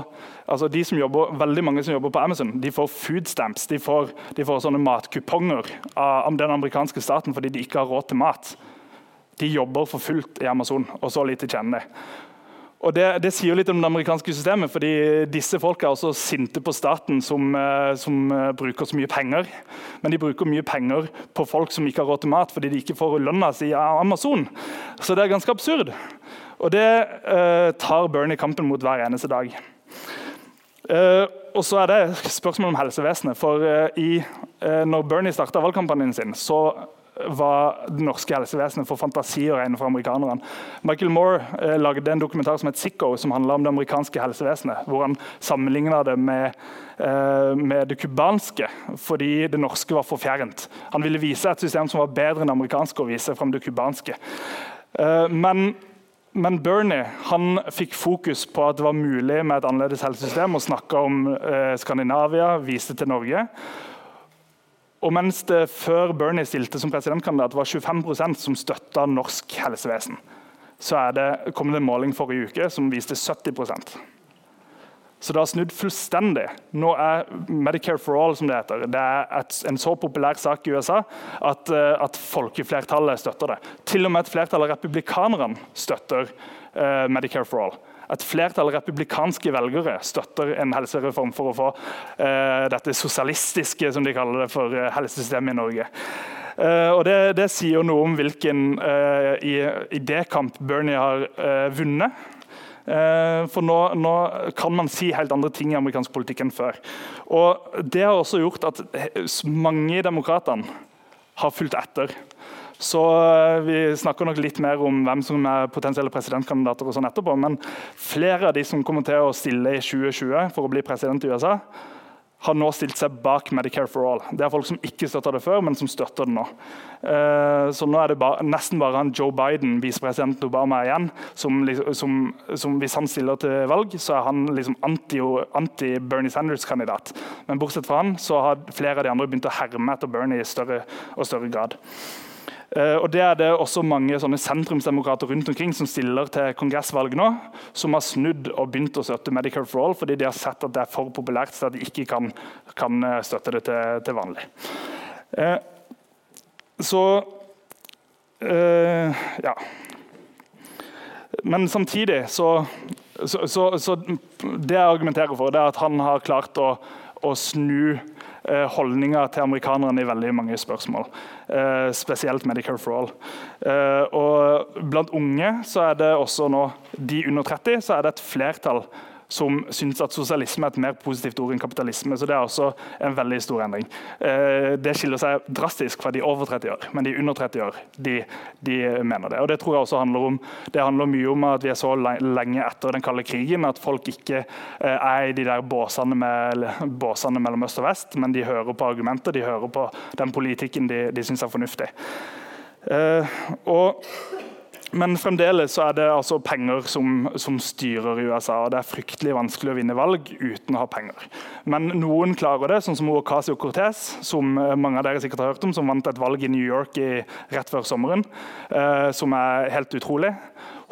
altså de som jobber, veldig mange som jobber på Amazon, de får food stamps. De får, de får sånne matkuponger av den amerikanske staten fordi de ikke har råd til mat. De jobber for fullt i Amazon, og så lite kjenner de. Og det, det, sier litt om det amerikanske systemet, fordi disse folk er også sinte på staten, som, eh, som, eh, bruker så mye penger. Men de bruker mye penger på folk som ikke har råd til mat, fordi de ikke får lønna si av Amazon. Så det er ganske absurd. Og det uh, tar Bernie kampen mot hver eneste dag. Uh, og så er det spørsmål om helsevesenet. For uh, i, når Bernie starta valgkampanjen sin, så var det norske helsevesenet for fantasi å regne for amerikanerne. Michael Moore eh, lagde en dokumentar som het Sicko, som handla om det amerikanske helsevesenet. Hvor han sammenligna det med, eh, med det cubanske, fordi det norske var for fjernt. Han ville vise et system som var bedre enn det amerikanske, og vise frem det cubanske. Eh, men men Bernie han fikk fokus på at det var mulig med et annerledes helsesystem, og snakka om eh, Skandinavia, viste til Norge. Og mens det før Bernie stilte som presidentkandidat, var 25% som støtta norsk helsevesen, så det, kom det en måling forrige uke som viste 70 så det har snudd fullstendig. Nå er Medicare for all som det heter, det er et, en så populær sak i USA at, uh, at, folkeflertallet støtter det. Til og med et flertall av republikanerne støtter uh, Medicare for all. Et flertall av republikanske velgere støtter en helsereform for å få uh, dette sosialistiske som de kaller det for helsesystemet i Norge. og det, det, sier noe om hvilken idékamp Bernie har vunnet. Eh, for nå, nå, kan man si helt andre ting i amerikansk politikk enn før. Og Det har også gjort at mange i demokratene har fulgt etter. Så eh, Vi snakker nok litt mer om hvem som er potensielle presidentkandidater og sånn etterpå, men flere av de som kommer til å stille i 2020 for å bli president i USA, har nå stilt seg bak Medicare for all. Det er folk som ikke støtta det før, men som støtter det nå. Uh, så nå er det bare, nesten bare han Joe Biden, visepresident Obama, igjen, som, som, som, hvis han stiller til valg, så er han liksom anti-Bernie anti Sanders-kandidat. Men bortsett fra han, så har flere av de andre begynt å herme etter Bernie i større og større grad. Uh, og Det er det også mange sentrumsdemokrater rundt omkring som stiller til kongressvalg nå, som har snudd og begynt å støtte Medicare for all fordi de har sett at det er for populært så de ikke kan, kan eh, støtte det til, til vanlig. Eh, så eh, Ja. Men samtidig så, så, så, så, Det jeg argumenterer for, er at han har klart å, å snu Eh, holdninger til amerikanerne i veldig mange spørsmål. Eh, spesielt Medicare for all. Eh, og blant unge så er det også nå, de under 30 så er det et flertall som syns at sosialisme er et mer positivt ord enn kapitalisme. så Det er også en veldig stor endring. Eh, det skiller seg drastisk fra de over 30 år, men de under 30 år de, de mener det. Og Det tror jeg også handler om det handler mye om at vi er så lenge etter den kalde krigen at folk ikke eh, er i de der båsene, med, båsene mellom øst og vest, men de hører på argumenter, de hører på den politikken de, de syns er fornuftig. Uh, og men fremdeles er det altså penger som, som, styrer i USA. og Det er fryktelig vanskelig å vinne valg uten å ha penger. Men noen klarer det, sånn som Ocasio-Cortez, som eh, mange av dere sikkert har hørt om, som vant et valg i New York i, rett før sommeren, eh, som er helt utrolig.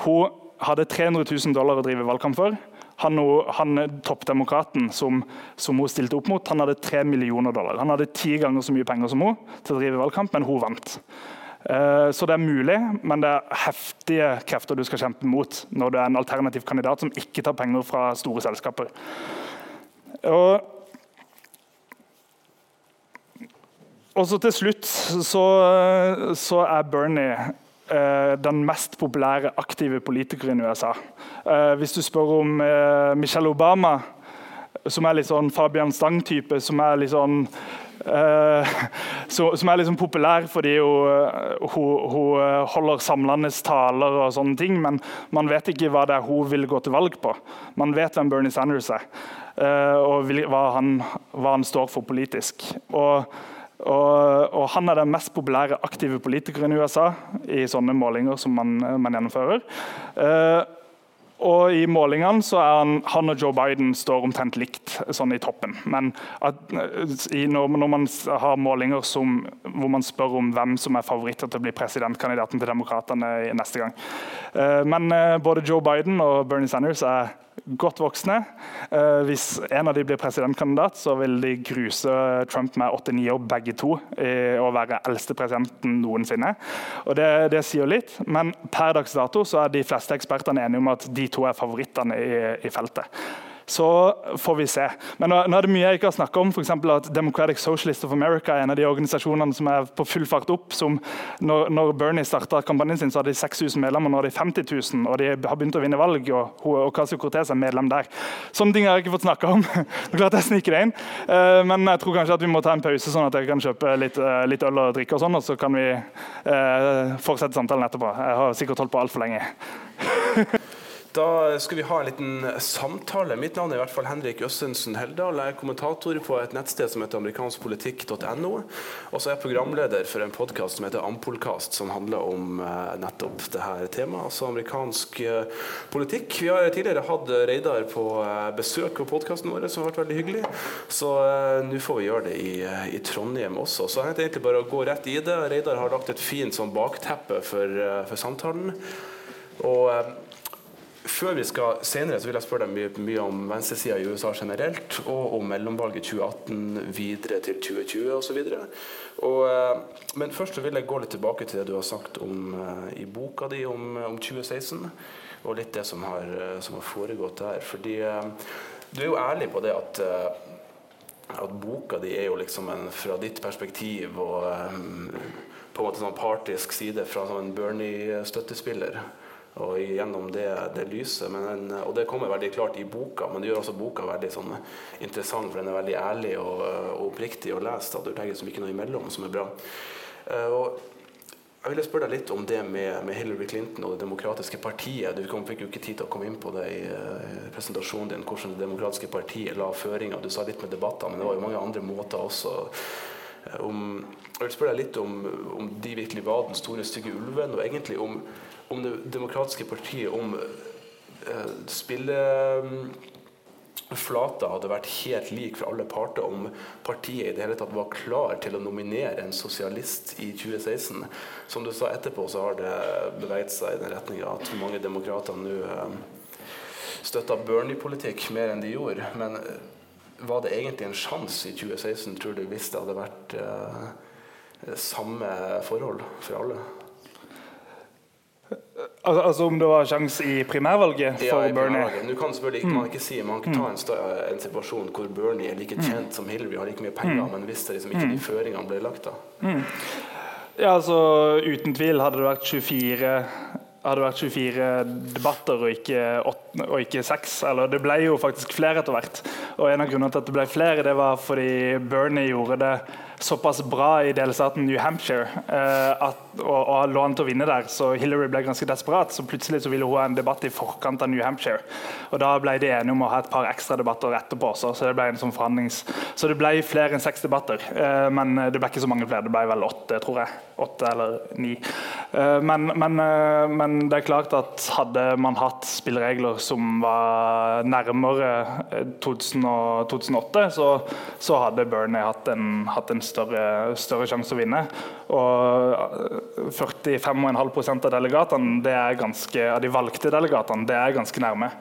Hun hadde 300 000 dollar å drive valgkamp for. Han, han Toppdemokraten som, som, hun stilte opp mot, han hadde 3 millioner dollar. Han hadde ti ganger så mye penger som hun til å drive valgkamp, men hun vant. Eh, så det er mulig, men det er heftige krefter du skal kjempe mot når du er en alternativ kandidat som ikke tar penger fra store selskaper. Og, og til slutt så, så er Bernie eh, den mest populære aktive politikeren i USA. Eh, hvis du spør om Michelle Obama, som er litt sånn Fabian Stang-type, som er litt sånn Uh, som er liksom populær fordi hun, uh, hun, hun, uh, holder samlende taler og sånne ting, men man vet ikke hva det er hun vil gå til valg på. Man vet hvem Bernie Sanders er, og vil, hva, han, hva, han, står for politisk. Og, og, og, Han er den mest populære aktive politikeren i USA i sånne målinger som man, man gjennomfører. Og I målingene så er han, han, og Joe Biden står omtrent likt sånn i toppen. Men at, når, når, man har målinger som, hvor man spør om hvem som er favoritter til å bli presidentkandidaten til Demokratene neste gang. Uh, men uh, både Joe Biden og Bernie Sanders er godt voksne. Uh, hvis en av de blir presidentkandidat, så vil de gruse Trump med 89 år begge to i å være eldste presidenten noensinne. Og det, det, sier litt, men per dags dato så er de fleste ekspertene enige om at de to er favorittene i, i feltet så får vi se. Men nå, nå er det mye jeg ikke har snakka om. For at Democratic Socialist of America er en av de organisasjonene som er på full fart opp. som Når, når Bernie starta kampanjen sin, så hadde de 6000 medlemmer, nå har de 50 000. Og de har begynt å vinne valg, og Ocasio Cortez er medlem der. Sånne ting har jeg ikke fått snakka om. det er klart jeg sniker det inn. Eh, men jeg tror kanskje at vi må ta en pause, sånn at jeg kan kjøpe litt, eh, litt øl og drikke, og sånn, og så kan vi eh, fortsette samtalen etterpå. Jeg har sikkert holdt på altfor lenge. Da skal vi ha en liten samtale. Mitt navn er i hvert fall Henrik Østensen Heldal. Jeg er kommentator på et nettsted som heter amerikanskpolitikk.no. Og så er jeg programleder for en podkast som heter Ampolkast, som handler om nettopp nettopp dette temaet, altså amerikansk eh, politikk. Vi har tidligere hatt Reidar på eh, besøk på podkasten vår, som har vært veldig hyggelig. Så nå får vi gjøre det i, i Trondheim også. Så jeg tenkte egentlig bare å gå rett i det. Reidar har lagt et fint sånn bakteppe for, for samtalen. Og før vi skal senere, så vil jeg spørre deg mye, mye om venstresida i USA generelt, og om mellomvalget 2018 videre til 2020 osv. Eh, men først så vil jeg gå litt tilbake til det du har sagt om, uh, i boka di om, om, 2016, og litt det som har, som har foregått der. Fordi du er jo ærlig på det at at boka di er jo liksom en, fra ditt perspektiv og um, på en måte sånn partisk side fra sånn en Bernie-støttespiller og gjennom det, det lyset. Men, og det kommer veldig klart i boka, men det gjør også boka veldig sånn interessant, for den er veldig ærlig og, og oppriktig å lese. Du legger liksom ikke noe imellom, som er bra. Uh, og jeg ville spørre deg litt om det med, med, Hillary Clinton og Det demokratiske partiet. Du kom, fikk jo ikke tid til å komme inn på det i uh, presentasjonen din, hvordan Det demokratiske partiet la føringer. Du sa litt med debatter, men det var jo mange andre måter også. Uh, om, jeg vil spørre deg litt om, om de virkelig var den store, stygge ulven, og egentlig om om Det demokratiske partiet om eh, spilleflata hadde vært helt lik for alle parter, om partiet i det hele tatt var klar til å nominere en sosialist i 2016. Som du sa etterpå, så har det beveget seg i den retninga at mange demokrater nå eh, støtter Bernie-politikk mer enn de gjorde. Men eh, var det egentlig en sjanse i 2016, tror du, hvis det hadde vært eh, samme forhold for alle? Altså, altså, Om det var sjanse i primærvalget for ja, i Bernie? Nå kan selvfølgelig ikke, man ikke si, man kan ta en, en, situasjon hvor Bernie er like kjent som Hillary, har like mye penger, mm. men hvis det liksom ikke de føringene ble lagt da? Mm. Ja, altså Uten tvil hadde det vært 24 hadde vært 24 debatter og ikke, 8, og ikke 6. Eller det ble jo faktisk flere etter hvert. Og en av grunnene til at det ble flere, det var fordi Bernie gjorde det såpass bra i delstaten New Hampshire eh, at, og, og lå an til å vinne der, så Hillary ble ganske desperat. Så plutselig så ville hun ha en debatt i forkant av New Hampshire. Og Da ble de enige om å ha et par ekstra debatter etterpå også, så det ble en sånn forhandlings... Så det ble flere enn seks debatter, eh, men det ble ikke så mange flere. Det ble vel åtte, tror jeg. Åtte eller ni. Eh, men, men, men, det er klart at hadde man hatt spilleregler som var nærmere 2000 eh, og 2008, så, så hadde Bernie hatt en, hatt en større, større sjanse å vinne. Og 45,5% av delegatene, det er ganske, av de valgte delegatene, det er ganske nærme.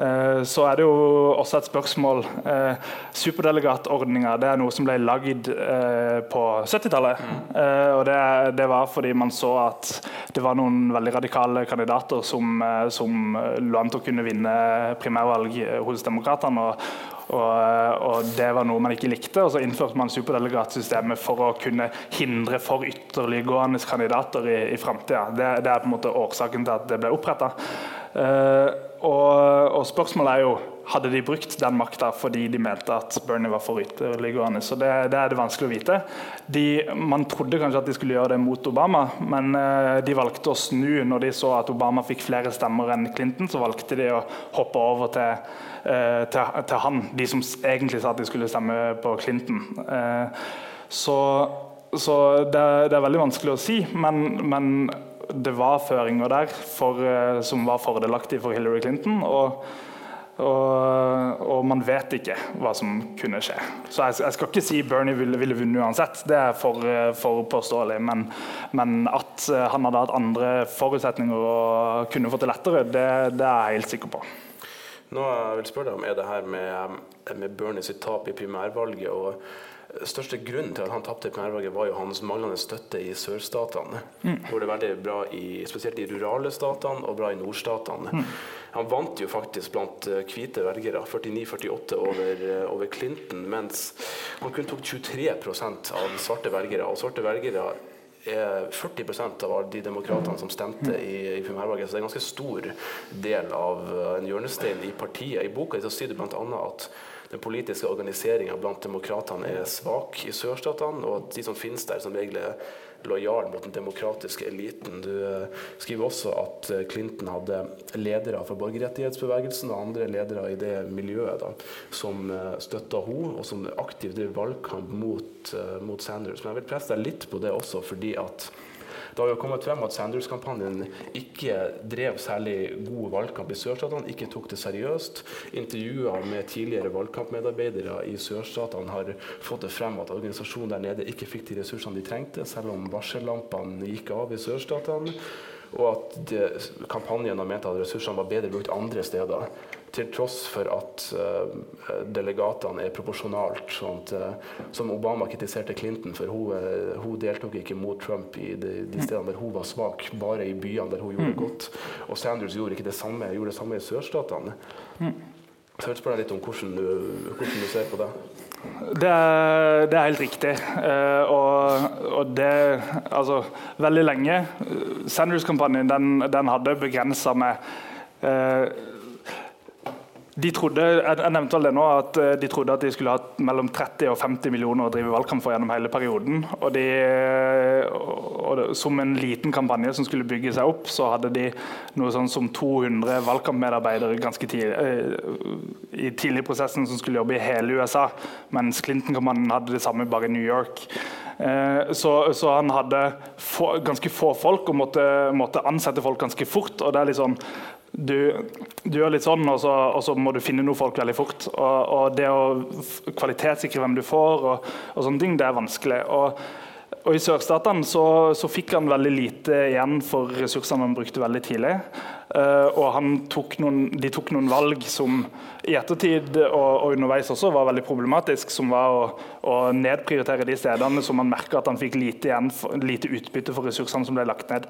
Eh, så er det jo også et spørsmål eh, Superdelegatordninga er noe som ble lagd eh, på 70-tallet. Mm. og det, det, var fordi man så at det var noen veldig radikale kandidater som, som lå an til å kunne vinne primærvalg hos demokratene. Og, og, og, Det var noe man ikke likte, og så innførte man superdelegatsystemet for å kunne hindre for ytterliggående kandidater i, i framtida. Det, det, er på en måte årsaken til at det ble oppretta. Uh, og, og, spørsmålet er jo hadde de brukt den makta fordi de mente at Bernie var for ytterliggående. Så det, det, er det vanskelig å vite. De, man trodde kanskje at de skulle gjøre det mot Obama, men uh, de valgte å snu når de så at Obama fikk flere stemmer enn Clinton. Så valgte de å hoppe over til, uh, til, til han, de som egentlig sa at de skulle stemme på Clinton. Uh, så, så det, det, er veldig vanskelig å si, men, men det var føringer der for, eh, som var fordelaktige for Hillary Clinton. Og, og, og, man vet ikke hva som kunne skje. Så jeg, jeg skal ikke si Bernie ville, ville vunnet uansett, det er for, eh, for påståelig. Men, men, at eh, han hadde hatt andre forutsetninger og kunne fått det lettere, det, det er jeg helt sikker på. Nå jeg vil spørre deg om er det her med, med Bernie tap i primærvalget. og største grunnen til at han tapte primærvalget, var jo hans manglende støtte i sørstatene. Mm. Hvor det er veldig bra i, spesielt i rurale statene og bra i nordstatene. Mm. Han vant jo faktisk blant eh, hvite velgere, 49-48 over, eh, over, Clinton, mens han kun tok 23% av svarte velgere. Og svarte velgere er 40% av de demokratene som stemte i, i primærvalget. Så det er en ganske stor del av eh, en hjørnestein i partiet. I boka så sier du bl.a. at den politiske organiseringa blant demokratene er svak i sørstatene, og at de som finnes der, som regel er lojal mot den demokratiske eliten. Du uh, skriver også at uh, Clinton hadde ledere for borgerrettighetsbevegelsen og andre ledere i det miljøet da, som uh, støtta henne, og som aktivt drev valgkamp mot, mot Sanders. Men jeg vil presse deg litt på det også, fordi at det har jo kommet frem at Sanders-kampanjen ikke drev særlig god valgkamp i sørstatene, ikke tok det seriøst. Intervjuer med tidligere valgkampmedarbeidere i sørstatene har fått det frem at organisasjonen der nede ikke fikk de ressursene de trengte, selv om varsellampene gikk av i sørstatene. Og at kampanjen har ment at ressursene var bedre brukt andre steder til tross for at uh, delegatene er proporsjonalt. Sånn at, uh, som Obama kritiserte Clinton for. Hun, uh, hun deltok ikke mot Trump i de, de, stedene der hun var svak, bare i byene der hun gjorde mm. godt. Og Sanders gjorde ikke det samme, gjorde det samme i sørstatene. Mm. Så jeg vil spørre deg litt om hvordan du, hvordan du ser på det. Det er, det er, helt riktig. Uh, og, og, det Altså, veldig lenge Sanders-kampanjen den, den, hadde begrensa med uh, de trodde, jeg nevnte vel det nå, at eh, de trodde at de skulle ha mellom 30 og 50 millioner å drive valgkamp for gjennom hele perioden. Og, de, og Som en liten kampanje som skulle bygge seg opp, så hadde de noe sånn som 200 valgkampmedarbeidere ganske tidlig, eh, i tidlig prosessen som skulle jobbe i hele USA, mens Clinton-kampanjen hadde det samme bare i New York. Eh, så, så, han hadde få, ganske få folk og måtte, måtte, ansette folk ganske fort. og det er litt sånn du, du, gjør litt sånn, og så, og så, må du finne noe folk veldig fort. Og, og det å kvalitetssikre hvem du får, og, og, sånne ting, det er vanskelig. Og, og I sørstatene så, så, fikk han veldig lite igjen for ressursene han brukte veldig tidlig. Uh, og tok noen, de tok noen valg som i ettertid og, og, underveis også var veldig problematisk, som var å, å nedprioritere de stedene som man merka at han fikk lite, igjen, lite utbytte for ressursene som ble lagt ned.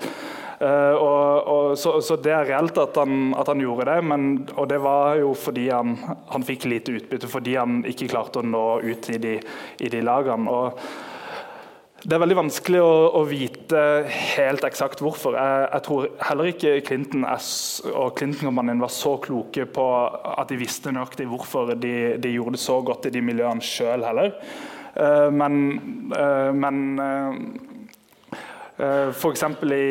Uh, og, og, så, så, det er reelt at han, at han gjorde det, men, og det var jo fordi han, han, fikk lite utbytte fordi han ikke klarte å nå ut i de, i de lagene. og det er veldig vanskelig å, å vite helt eksakt hvorfor. Jeg, jeg, tror heller ikke Clinton og Clinton-kampanjen var så kloke på at de visste nøyaktig hvorfor de, de, gjorde det så godt i de miljøene sjøl heller. Uh, men, uh, men uh, for eksempel i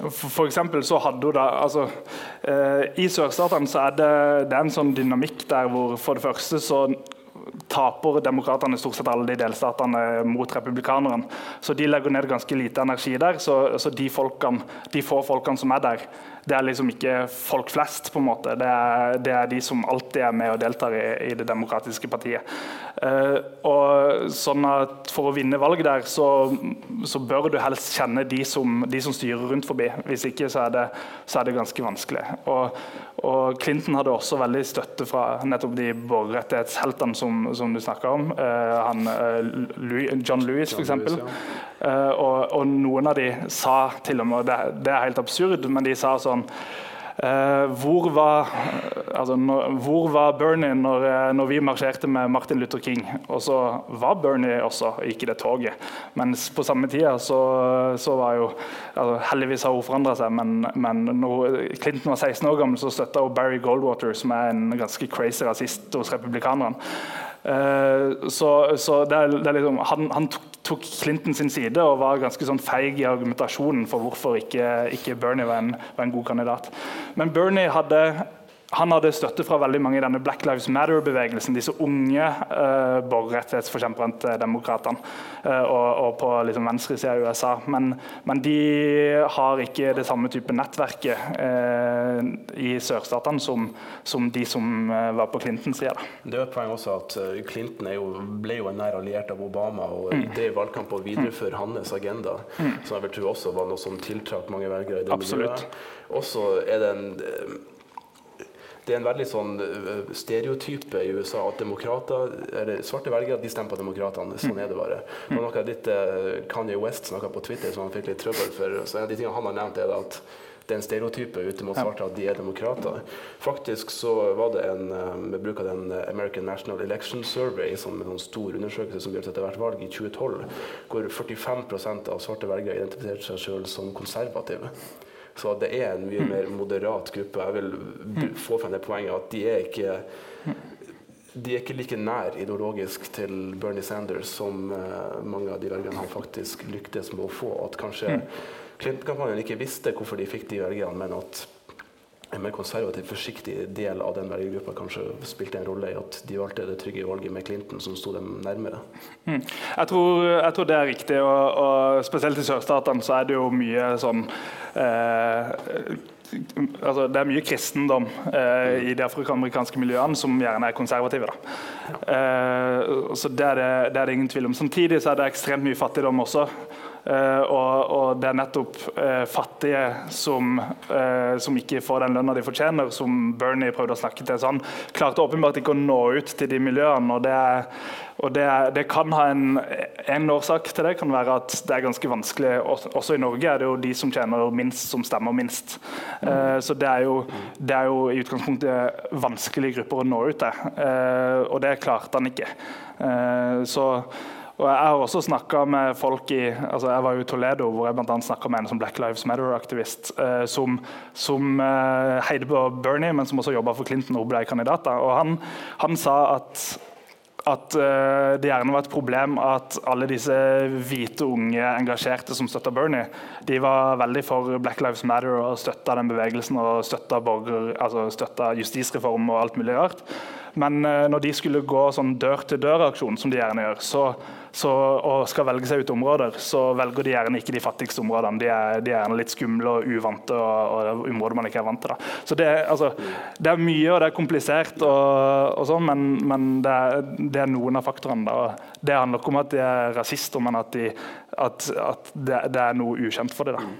for eksempel så hadde hun da, altså, I sørstatene så er det, det er en sånn dynamikk der hvor for det første så taper demokratene stort sett alle de delstatene mot republikanerne. Så de legger ned ganske lite energi der. Så, så de, folkene, de, få folkene som er der, det er liksom ikke folk flest. på en måte. Det er, det er de som alltid er med og deltar i, i det demokratiske partiet. Uh, og sånn at For å vinne valg der, så, så bør du helst kjenne de som, de som, styrer rundt forbi. Hvis ikke så er det, så er det ganske vanskelig. Og, og, Clinton hadde også veldig støtte fra nettopp de borgerrettighetsheltene som, som du snakka om. Uh, han, uh, Louis, John Lewis, f.eks. Uh, og, og, noen av de sa til og med, det, det er helt absurd, men de sa sånn Uh, hvor, var, altså, hvor, var, Bernie når, når, vi marsjerte med Martin Luther King? Og så var Bernie også, gikk i det toget. Men på samme tida så, så var jo altså, Heldigvis har hun forandra seg, men, men når Clinton var 16 år gammel, så støtta hun Barry Goldwater, som er en ganske crazy rasist hos republikanerne. Uh, så, så det er, det er liksom, han, han tok tok Clinton sin side og var ganske sånn feig i argumentasjonen for hvorfor ikke, ikke Bernie var en, var en, god kandidat. Men Bernie hadde hadde støtte fra veldig mange i denne Black Lives Matter-bevegelsen. Disse unge uh, borgerrettighetsforkjemperne til demokratene uh, og, og, på liksom, venstresida i USA. Men, men, de har ikke det samme type nettverket uh, i sørstatene som, som, de som uh, var på Clintons side. Det er et poeng også at Clinton jo, ble jo en nær alliert av Obama. og mm. Det i valgkamp å videreføre mm. hans agenda, mm. som jeg vil tro også var noe som tiltrakk mange velgere i det Absolutt. miljøet. Også er det en det er en veldig sånn eh, stereotype i USA at demokrater, eller svarte velgere de stemmer på demokratene. Sånn er det bare. Det var noe litt Kanye West snakka på Twitter som han fikk litt trøbbel for. Så en av de tingene han har nevnt, er at det er en stereotype ute mot svarte at de er demokrater. Faktisk så var det en eh, med bruk av den American National Election Survey, som en sånn stor undersøkelse som gjøres etter hvert valg i 2012, hvor 45% av svarte velgere identifiserte seg selv som konservative. Så det er en mye mer moderat gruppe. Jeg vil få frem det poenget at de er ikke de er ikke like nær ideologisk til Bernie Sanders som uh, mange av de velgerne han faktisk lyktes med å få. At kanskje mm. Clinton-kampanjen ikke visste hvorfor de fikk de velgerne, men at en mer konservativ, forsiktig del av den velgergruppa kanskje spilte en rolle i at de valgte det trygge valget med Clinton, som sto dem nærmere. Mm. Jeg, tror, jeg, tror, det er riktig, og, og spesielt i sørstatene så er det jo mye sånn eh, altså Det er mye kristendom eh, i de afroamerikanske miljøene som gjerne er konservative. Eh, så det er det, det er det ingen tvil om. Samtidig så er det ekstremt mye fattigdom også. Uh, og, og, det er nettopp eh, fattige som, eh, som, ikke får den lønna de fortjener, som Bernie prøvde å snakke til. Så han klarte åpenbart ikke å nå ut til de miljøene. og det, og det, det kan ha en, en, årsak til det kan være at det er ganske vanskelig Også, i Norge er det jo de som tjener minst, som stemmer minst. så det er, jo, det er, jo, i utgangspunktet vanskelige grupper å nå ut til. og det klarte han ikke. så og Jeg har også snakka med folk i altså Jeg var i Toledo, hvor jeg bl.a. snakka med en som Black Lives Matter-aktivist eh, som, som eh, heide på Bernie, men som også jobba for Clinton og ble kandidat. Og han, han sa at at uh, det gjerne var et problem at alle disse hvite, unge engasjerte som støtta Bernie, de var veldig for Black Lives Matter og støtta den bevegelsen og støtta, borger, altså justisreform og alt mulig rart. Men uh, når de skulle gå sånn dør-til-dør-aksjon, som de gjerne gjør, så så, og skal velge seg ut områder, så velger de gjerne ikke de fattigste områdene. De er, de er gjerne litt skumle og uvante, og, og områder man ikke er vant til. Da. Så det, altså, det, er mye, og det er komplisert, og, og sånn, men, men det, er, det, er, noen av faktorene. Da. Det handler ikke om at de er rasister, men at, de, at, at det, er noe ukjent for dem.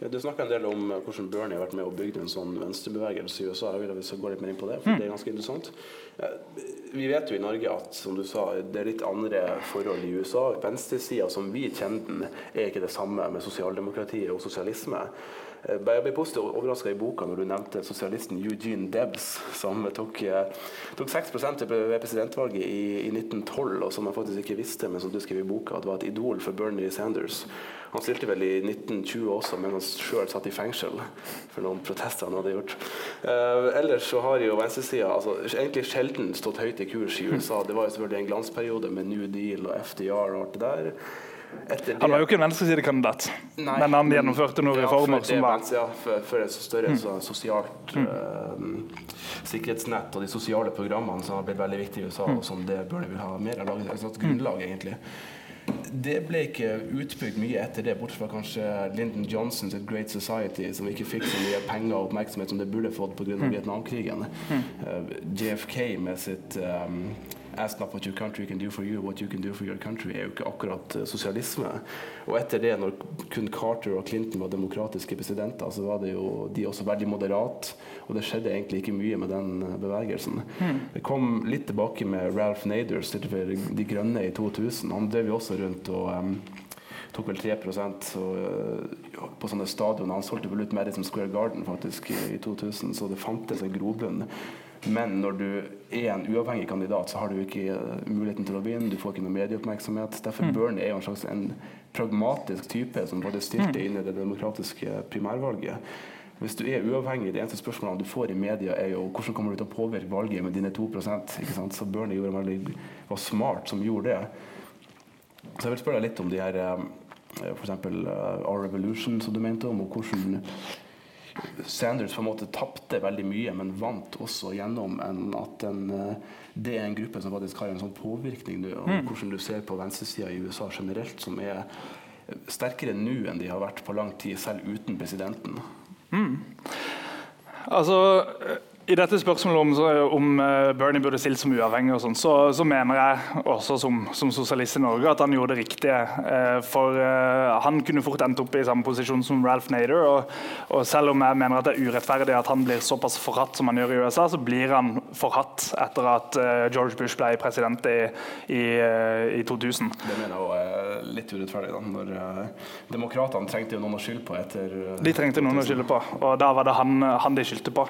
Ja, du snakka en del om hvordan Bernie har vært med og bygd en sånn venstrebevegelse i USA. Jeg vil at vi skal gå litt mer inn på det, for mm. det er ganske interessant. Vi vet jo i Norge at som du sa, det er litt andre forhold i USA. Venstresida som vi kjenner den, er ikke det samme med sosialdemokratiet og sosialisme. Jeg ble positivt overraska i boka når du nevnte sosialisten Eugene Debs, som tok, tok 6 ved presidentvalget i, i, 1912, og som jeg faktisk ikke visste, men som du skrev i boka, at var et idol for Bernie Sanders. Han stilte vel i 1920 også, men han sjøl satt i fengsel for noen protester han hadde gjort. Uh, ellers så har jo venstresida altså, egentlig sjelden stått høyt i kurs i USA. Det var jo selvfølgelig en glansperiode med New Deal og FDR og alt det der. Det, han var jo ikke en venstresidekandidat, men han gjennomførte noen reformer som var Ja, for, for et større mm. så, sosialt mm. uh, sikkerhetsnett og de sosiale programmene som har blitt veldig viktige i USA, mm. og som det burde vi ha mer av. Et grunnlag, egentlig. Det ble ikke utbygd mye etter det, bortsett fra kanskje Lyndon Johnsons Great Society, som ikke fikk så mye penger og oppmerksomhet som det burde fått pga. Mm. Vietnamkrigen. Mm. Eh, JFK med sitt um, Ask not what your country can do for you, what you can do for your country, er jo ikke akkurat uh, sosialisme. Og etter det, når kun Carter og Clinton var demokratiske presidenter, så var det jo de også veldig moderate, og det skjedde egentlig ikke mye med den uh, bevegelsen. Mm. Det kom litt tilbake med Ralph Nader, stilte for De Grønne i 2000. Han drev jo også rundt og um, tok vel 3 og, uh, på sånne stadioner. Han solgte vel ut Madison Square Garden faktisk i 2000, så det fantes en grobunn men når du er en uavhengig kandidat, så har du ikke eh, muligheten til å vinne. Du får ikke noe medieoppmerksomhet. Derfor mm. Bernie er jo en slags en pragmatisk type som både stilte mm. inn i det demokratiske primærvalget. Hvis du er uavhengig, det eneste spørsmålet du får i media, er jo hvordan kommer du til å påvirke valget med dine 2 ikke sant? Så Bernie gjorde veldig, var smart som gjorde det. Så jeg vil spørre deg litt om de her eh, f.eks. Uh, Our Revolution, som du mente om, og hvordan Sanders på en måte tapte veldig mye, men vant også gjennom en, at en, eh, det er en gruppe som faktisk har en sånn påvirkning nå. Mm. Hvordan du ser på venstresida i USA generelt, som er sterkere nå enn de har vært på lang tid, selv uten presidenten. Mm. Altså i dette spørsmålet om, om eh, Bernie burde stilt som uavhengig, og sånt, så, så, mener jeg også som, som, sosialist i Norge at han gjorde det riktige. Eh, for uh, han kunne fort endt opp i samme posisjon som Ralph Nader. Og, og, selv om jeg mener at det er urettferdig at han blir såpass forhatt som han gjør i USA, så blir han forhatt etter at uh, George Bush ble president i, i, uh, i 2000. Det mener jeg også er litt urettferdig. da, når Demokratene trengte jo noen å skylde på etter De trengte noen å skylde på, og da var det han, han de skyldte på.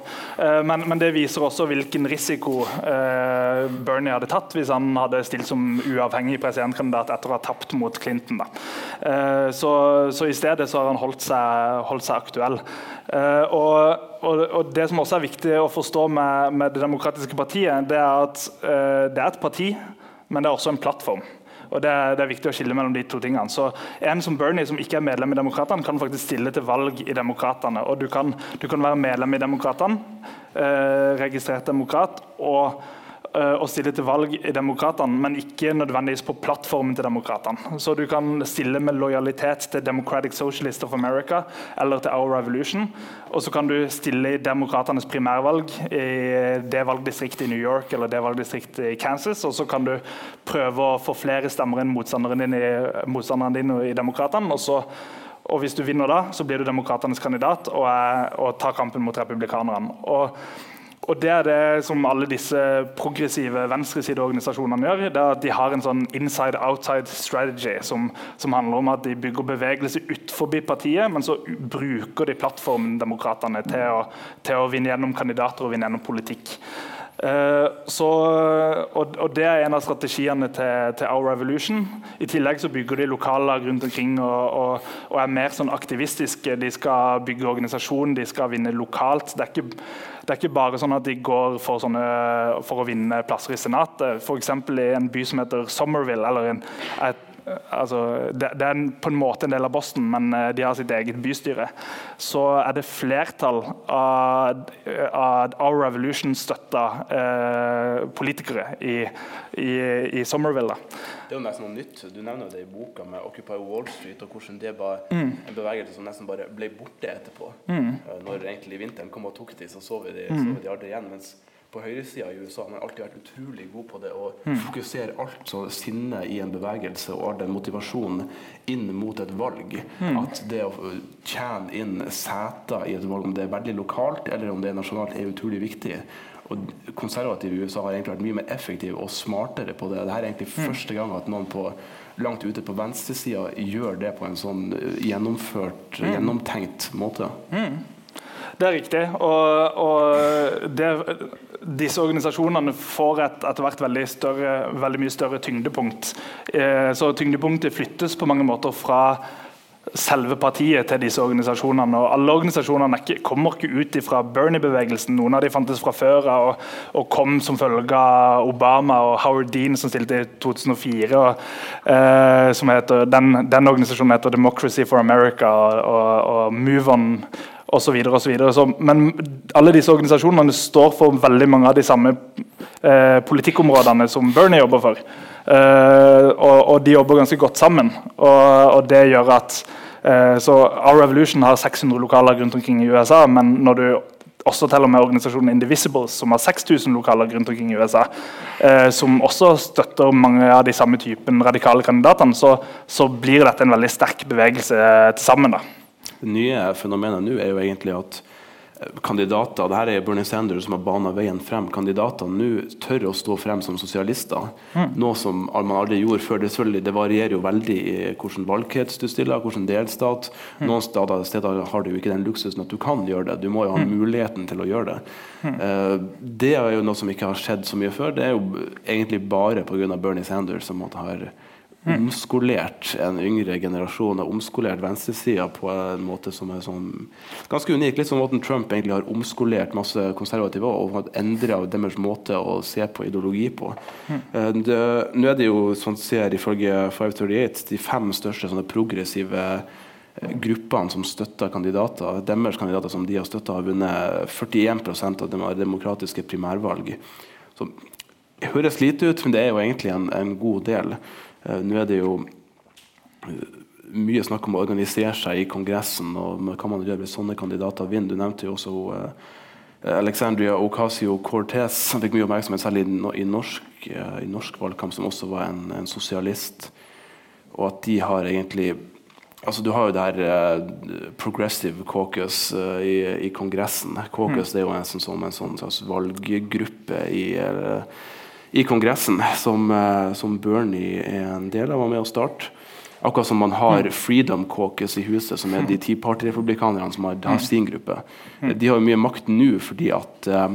men men, det viser også hvilken risiko eh, Bernie hadde tatt hvis han hadde stilt som uavhengig presidentkandidat etter å ha tapt mot Clinton. Eh, så, så, i stedet så har han holdt seg, holdt seg aktuell. Og, og, og, Det som også er viktig å forstå med, med Det demokratiske partiet, det er at det er et parti, men det er også en plattform. Og det er, det er, viktig å skille mellom de to tingene. Så En som Bernie, som ikke er medlem i Demokratene, kan faktisk stille til valg i Demokratene. Du kan, du kan være medlem i Demokratene, eh, registrert demokrat, og å eh, stille til valg i Demokratene, men ikke nødvendigvis på plattformen til Demokratene. Så du kan stille med lojalitet til Democratic Socialist of America eller til Our Revolution. Og så kan du stille i Demokratenes primærvalg i det valgdistriktet i New York eller det valgdistriktet i Kansas. Og så kan du prøve å få flere stemmer enn motstanderen din i, motstanderen din i Demokratene. Og, og hvis du vinner da, så blir du Demokratenes kandidat og, er, og tar kampen mot republikanerne. Og og Det er det som alle disse progressive venstresideorganisasjonene gjør. det er at De har en sånn inside-outside strategy som, som, handler om at de bygger bevegelse utenfor partiet, men så bruker de plattformen demokratene til, til å vinne gjennom kandidater og vinne gjennom politikk. Uh, så, og, og, Det er en av strategiene til, til, Our Revolution. I tillegg så bygger de lokallag rundt omkring og, og, og, er mer sånn aktivistiske. De skal bygge organisasjon, de skal vinne lokalt. Det er ikke, det er ikke bare sånn at de går for, sånne, for å vinne plasser i Senatet. F.eks. i en by som heter Somerville, eller en, et altså, det, det, er på en måte en del av Boston, men eh, de har sitt eget bystyre. Så er det flertall av, av Our Revolution-støtta eh, politikere i, i, i Somerville. Det er jo nesten noe nytt. Du nevner det i boka med Occupy Wall Street, og hvordan det var mm. en bevegelse som nesten bare ble borte etterpå. Mm. Eh, når egentlig vinteren kom og tok de, så så vi de, mm. så vi de aldri igjen. mens på høyresida i USA har alltid vært utrolig god på det å mm. fokusere alt så sinne i en bevegelse og all den motivasjonen inn mot et valg. Mm. At det å tjene inn seter i et valg, om det er veldig lokalt eller om det er nasjonalt, er utrolig viktig. Og Konservative i USA har egentlig vært mye mer effektive og smartere på det. Dette er egentlig mm. første gang at noen på langt ute på venstresida gjør det på en sånn gjennomført, mm. gjennomtenkt måte. Det er riktig. Og, og det, disse organisasjonene får et, etter hvert veldig, større, veldig, mye større tyngdepunkt. Eh, så tyngdepunktet flyttes på mange måter fra selve partiet til disse organisasjonene. og Alle organisasjonene kommer ikke ut fra Bernie-bevegelsen. Noen av de fantes fra før og, og, kom som følge av Obama og Howard Dean, som stilte i 2004. Og, eh, heter, den, den, organisasjonen heter Democracy for America og, og Move On osv. Men alle disse organisasjonene står for veldig mange av de samme eh, politikkområdene som Bernie jobber for. Eh, og, og, de jobber ganske godt sammen. Og, og det gjør at eh, så Our Revolution har 600 lokaler rundt omkring i USA, men når du også teller med organisasjonen Indivisibles, som har 6000 lokaler rundt omkring i USA, eh, som også støtter mange av de samme typen radikale kandidatene, så, så blir dette en veldig sterk bevegelse til sammen. da. Nye fenomenet nå er jo egentlig at eh, kandidater det her er Bernie Sanders som har bana veien frem. Kandidater nå tør å stå frem som sosialister. Mm. Noe som man aldri gjorde før. Det, det varierer jo veldig i hvilken valgkrets du stiller, hvilken delstat. Mm. Noen steder, steder, har du ikke den luksusen at du kan gjøre det. Du må jo ha mm. muligheten til å gjøre det. Mm. Uh, det er jo noe som ikke har skjedd så mye før. Det er jo egentlig bare pga. Bernie Sanders som har omskolert en yngre generasjon og omskolert venstresida på en måte som er sånn ganske unik. Litt som måten Trump egentlig har omskolert masse konservative og har endra deres måte å se på ideologi på. Mm. Det, nå er det jo, sånn ser ifølge 538, de fem største sånne progressive eh, gruppene som støtter kandidater. Deres kandidater som de har støtta, har vunnet 41% av de demokratiske primærvalg. Så det høres lite ut, men det er jo egentlig en, en god del. Eh, nå er det jo eh, mye snakk om å organisere seg i Kongressen og hva man gjør hvis sånne kandidater vinner. Du nevnte jo også uh, Alexandria Ocasio-Cortez, som fikk mye oppmerksomhet særlig i norsk, uh, i norsk valgkamp, som også var en, en, sosialist. Og at de har egentlig altså Du har jo det her uh, Progressive Caucus i, i, Kongressen. Caucus mm. er jo en, sånn, en sånn slags valggruppe i i Kongressen, som, eh, som, Bernie er en del av, var med å starte. Akkurat som man har mm. Freedom Caucus i huset, som er de ti Party-republikanerne som har, har, sin gruppe. Mm. De har jo mye makt nå fordi at uh,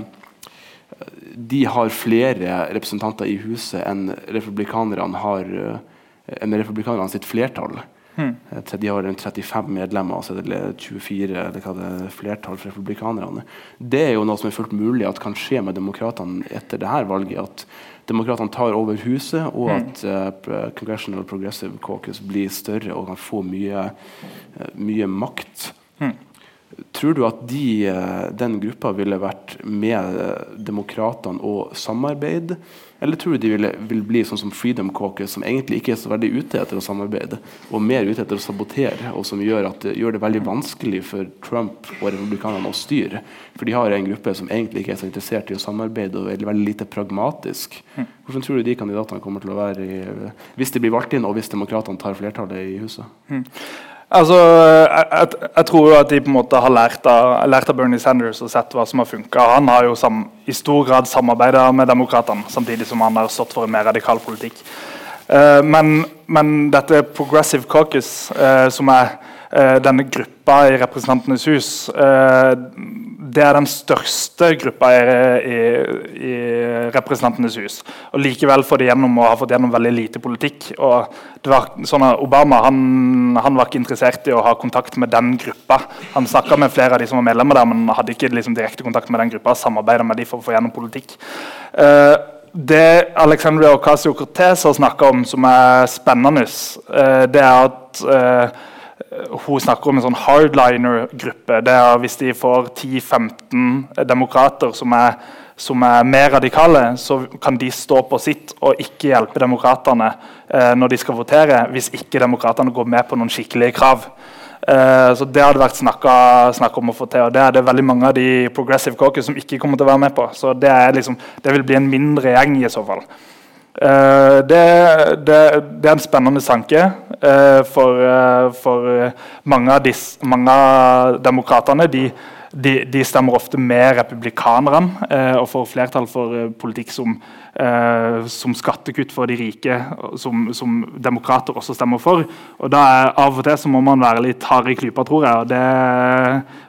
de har flere representanter i huset enn republikanerne har enn republikanerne sitt flertall. Mm. De har 35 medlemmer, altså det er 24 eller hva det er, flertall for republikanerne. Det er jo noe som er fullt mulig at kan skje med demokratene etter dette valget. At demokratene tar over huset, og mm. at uh, Congressional Progressive Caucus blir større og kan få mye, uh, mye makt. Mm. Tror du at de, eh, den gruppa ville vært med eh, demokratene og samarbeide? Eller tror du de ville, vil bli sånn som Freedom Caucus, som egentlig ikke er så veldig ute etter å samarbeide, og mer ute etter å sabotere, og som gjør, at, gjør det veldig vanskelig for Trump og republikanerne å styre? For de har en gruppe som egentlig ikke er så interessert i å samarbeide, og er veldig lite pragmatisk. Hvordan tror du de kandidatene kommer til å være i, hvis de blir valgt inn, og hvis demokratene tar flertallet i huset? Altså, jeg, jeg, jeg, tror jo at de på en måte har lært av, lært av Bernie Sanders og sett hva som har funka. Han har jo sam, i stor grad samarbeida med demokratene, samtidig som han har stått for en mer radikal politikk. Uh, men, men, dette Progressive Caucus, uh, som er denne gruppa i Representantenes hus det er den største gruppa i, i, i, Representantenes hus. Og Likevel får de gjennom og har fått gjennom veldig lite politikk. og det var sånn at Obama han, han, var ikke interessert i å ha kontakt med den gruppa. Han snakka med flere av de som var medlemmer der, men hadde ikke liksom, direkte kontakt med den gruppa. Samarbeida med de for å få gjennom politikk. Uh, det Alexandria Ocasio-Cortez har snakka om som er spennende, det er at hun snakker om en sånn hardliner-gruppe. det er Hvis de får 10-15 demokrater som er, som er, mer radikale, så kan de stå på sitt og ikke hjelpe demokratene eh, når de skal votere, hvis ikke demokratene går med på noen skikkelige krav. Eh, så Det hadde vært snakk om å få til. og Det er det veldig mange av de progressive caucus som ikke kommer til å være med på. Så det, liksom, det vil bli en mindre gjeng i så fall. Uh, det, det, det, er en spennende tanke uh, for, uh, for, mange av, mange av demokratene. De, de, de, stemmer ofte med republikanerne og får flertall for politikk som, som, skattekutt for de rike, som, som, demokrater også stemmer for. Og da er, Av og til så må man være litt hard i klypa, tror jeg. Og det,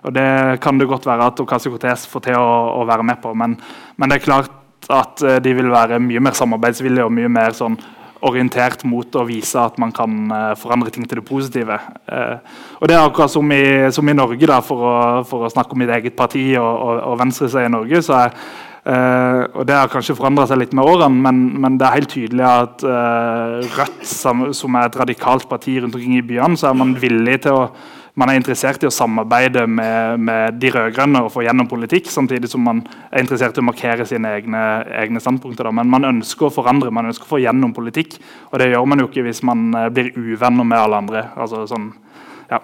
og det kan det godt være at Ocasio-Cortez får til å, å, være med på. Men, men det er klart at eh, de vil være mye mer samarbeidsvillige og mye mer sånn orientert mot å vise at man kan uh, forandre ting til det positive. Uh, og Det er akkurat som i, som i Norge, da, for å, for, å, snakke om mitt eget parti og, og, og venstresida i Norge. så er uh, og Det har kanskje forandra seg litt med årene, men, men, det er helt tydelig at Rødt, som, som, er et radikalt parti rundt omkring i byene, så er man villig til å man er interessert i å samarbeide med, med de rød-grønne og få gjennom politikk, samtidig som man er interessert i å markere sine egne, egne standpunkter. Da. Men man ønsker å forandre, man ønsker å få gjennom politikk. Og det gjør man jo ikke hvis man eh, blir uvenner med alle andre. Altså, sånn, ja.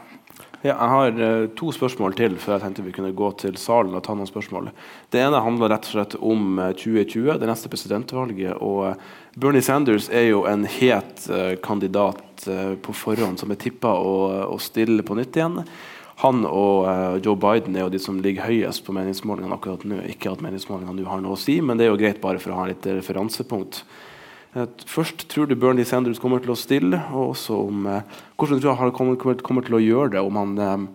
Ja, jeg har uh, to spørsmål til før jeg tenkte vi kunne gå til salen og ta noen spørsmål. Det ene handler rett og slett om uh, 2020, det neste presidentvalget. og Bernie Sanders er jo en het kandidat Eh, på forhånd som er tippa å, å, stille på nytt igjen. Han og uh, Joe Biden er jo de som ligger høyest på meningsmålingene akkurat nå. Ikke at meningsmålingene nå har noe å si, men det er jo greit bare for å ha litt referansepunkt. Først, tror du Bernie Sanders kommer til å stille? Og også om hvordan tror du han kommer, kommer, til å gjøre det? Om han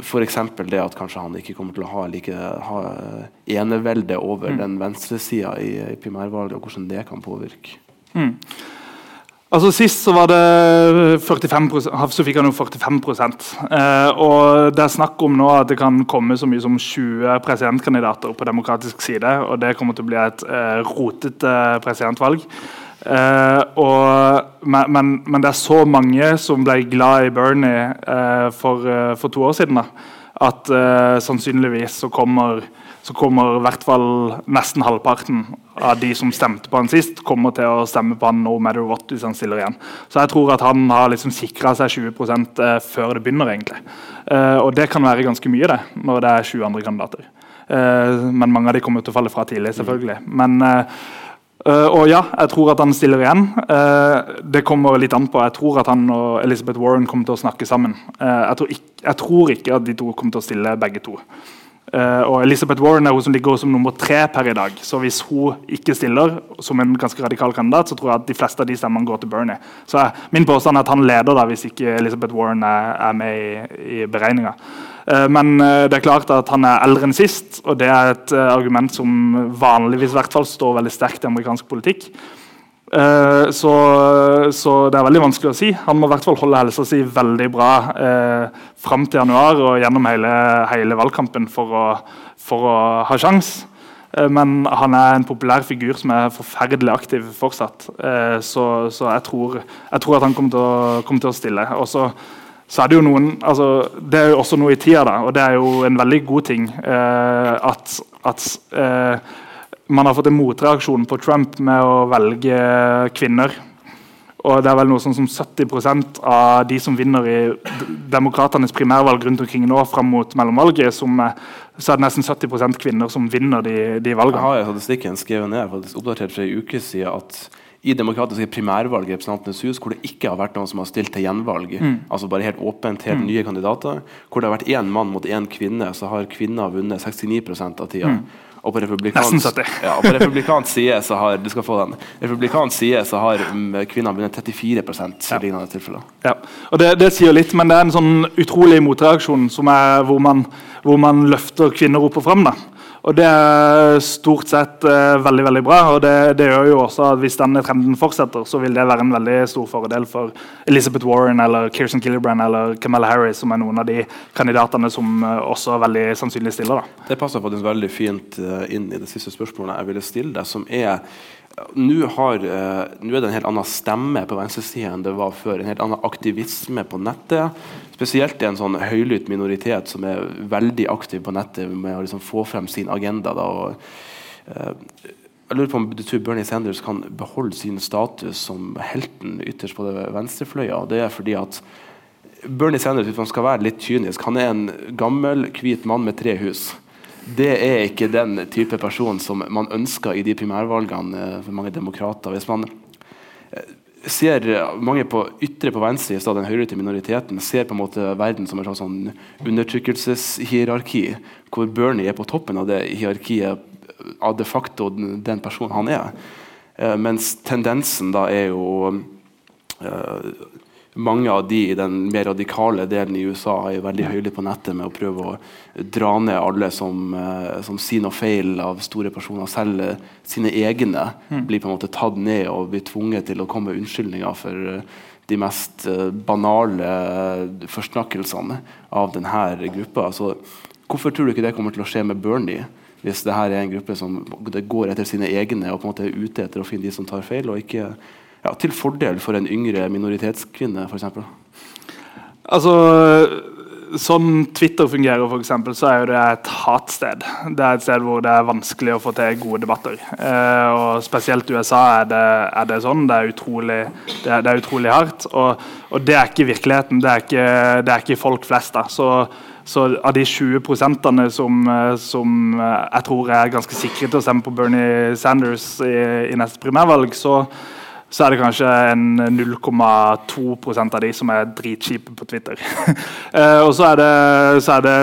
F.eks. det at kanskje han ikke kommer til å ha, like, ha enevelde over mm. den venstresida i, i primærvalget, og hvordan det kan påvirke. Mm. Altså Sist så var det 45% så fikk han jo 45 eh, og Det er snakk om nå at det kan komme så mye som 20 presidentkandidater på demokratisk side. og Det kommer til å bli et eh, rotete presidentvalg. Eh, og, men, men, det er så mange som ble glad i Bernie eh, for, eh, for, to år siden, da, at sannsynligvis så kommer så kommer i hvert fall nesten halvparten av de som stemte på han sist, kommer til å stemme på han no matter what hvis han stiller igjen. Så jeg tror at han har liksom sikra seg 20 eh, før det begynner. egentlig. Og det kan være ganske mye det, når det er 20 andre kandidater. Men mange av de kommer til å falle fra tidlig, selvfølgelig. Men uh, og ja, jeg tror at han stiller igjen. Uh, det kommer litt an på. Jeg tror at han og Elizabeth Warren kommer til å snakke sammen. Uh, jeg, tror ikke, jeg, tror ikke, at de to kommer til å stille begge to. Uh, og Elizabeth Warren er hun som ligger som nummer tre per i dag. Så hvis hun ikke stiller som en ganske radikal kandidat, så tror jeg at de fleste av de stemmene går til Bernie. Så Min påstand er at han leder da, hvis ikke Elizabeth Warren er, med i, i beregninga. Uh, men det er klart at han er eldre enn sist, og det er et argument som vanligvis i hvert fall står veldig sterkt i amerikansk politikk. Uh, så, så, det er veldig vanskelig å si. Han må i hvert fall holde helsa si veldig bra uh, fram til januar og gjennom hele, hele valgkampen for å, for å ha sjans. Uh, men han er en populær figur som er forferdelig aktiv fortsatt. Uh, så, så jeg, tror, jeg, tror, at han kommer til å, kommer til å stille. Og så, så er det jo noen altså, Det er jo også noe i tida, da, og det er jo en veldig god ting at, at man har fått en motreaksjon på Trump med å velge kvinner. Og det er vel noe sånn som 70% av de som vinner i demokratenes primærvalg rundt omkring nå fram mot mellomvalget, som, så er det nesten 70% kvinner som vinner de, de valgene. Jeg har statistikken skrevet ned faktisk oppdatert for ei uke siden at i demokratiske primærvalg i Representantenes hus, hvor det ikke har vært noen som har stilt til gjenvalg, mm. altså bare helt åpent, helt mm. nye kandidater, hvor det har vært én mann mot én kvinne, så har kvinner vunnet 69 av tida. Mm. Og på republikansk, ja, på republikansk side så har du skal få den, republikansk side så har kvinnene kvinner vunnet 34 i lignende tilfeller. Ja. Og det, det, sier litt, men det er en sånn utrolig motreaksjon hvor man, hvor man løfter kvinner opp og fram. Da. Og Det er stort sett eh, veldig veldig bra. og det, det, gjør jo også at Hvis denne trenden fortsetter, så vil det være en veldig stor fordel for Elizabeth Warren eller Kirsten Gillibrand eller Kamala Harris, som er noen av de kandidatene som uh, også veldig sannsynlig stiller. Da. Det passer faktisk veldig fint uh, inn i det siste spørsmålet jeg ville stille deg, som er nå, har, uh, nå er det en helt annen stemme på venstresida enn det var før. En helt annen aktivisme på nettet. Spesielt i en sånn høylytt minoritet som er veldig aktiv på nettet med å liksom få frem sin agenda. Da, og, eh, jeg lurer på om du tror Bernie Sanders kan beholde sin status som helten ytterst på det venstrefløya. Det er fordi at Bernie Sanders hvis man skal være litt kynisk, han er en gammel, hvit mann med tre hus det er ikke den type person som man ønsker i de primærvalgene eh, for mange demokrater. Hvis man ser mange på ytre på venstre i den høyre til minoriteten ser på en måte verden som et sånn undertrykkelseshierarki, hvor Bernie er på toppen av det hierarkiet av de facto den personen han er. Eh, mens tendensen da er jo mange av de i den mer radikale delen i USA er veldig høylytte på nettet med å prøve å dra ned alle som, uh, som sier noe feil av store personer. Selv uh, sine egne mm. blir på en måte tatt ned og blir tvunget til å komme med unnskyldninger for uh, de mest banale forsnakkelsene av denne gruppa. Så hvorfor tror du ikke det kommer til å skje med Bernie? Hvis det her er en gruppe som går etter sine egne og på en måte er ute etter å finne de som tar feil, og ikke ja, til fordel for en yngre minoritetskvinne, f.eks.? Altså, sånn Twitter fungerer, for eksempel, så er jo det et hatsted. Det er et sted hvor det er vanskelig å få til gode debatter. Eh, og Spesielt i USA er det, er det sånn. Det er utrolig, det er, det er utrolig hardt. Og, og, det er ikke virkeligheten. Det er ikke, det er ikke folk flest. da. Så, så av de 20 prosentene som, som, jeg tror er ganske sikre til å stemme på Bernie Sanders i, i neste primærvalg, så så er det kanskje 0,2% av de som er dritkjipe på Twitter. uh, og så er det, så, er det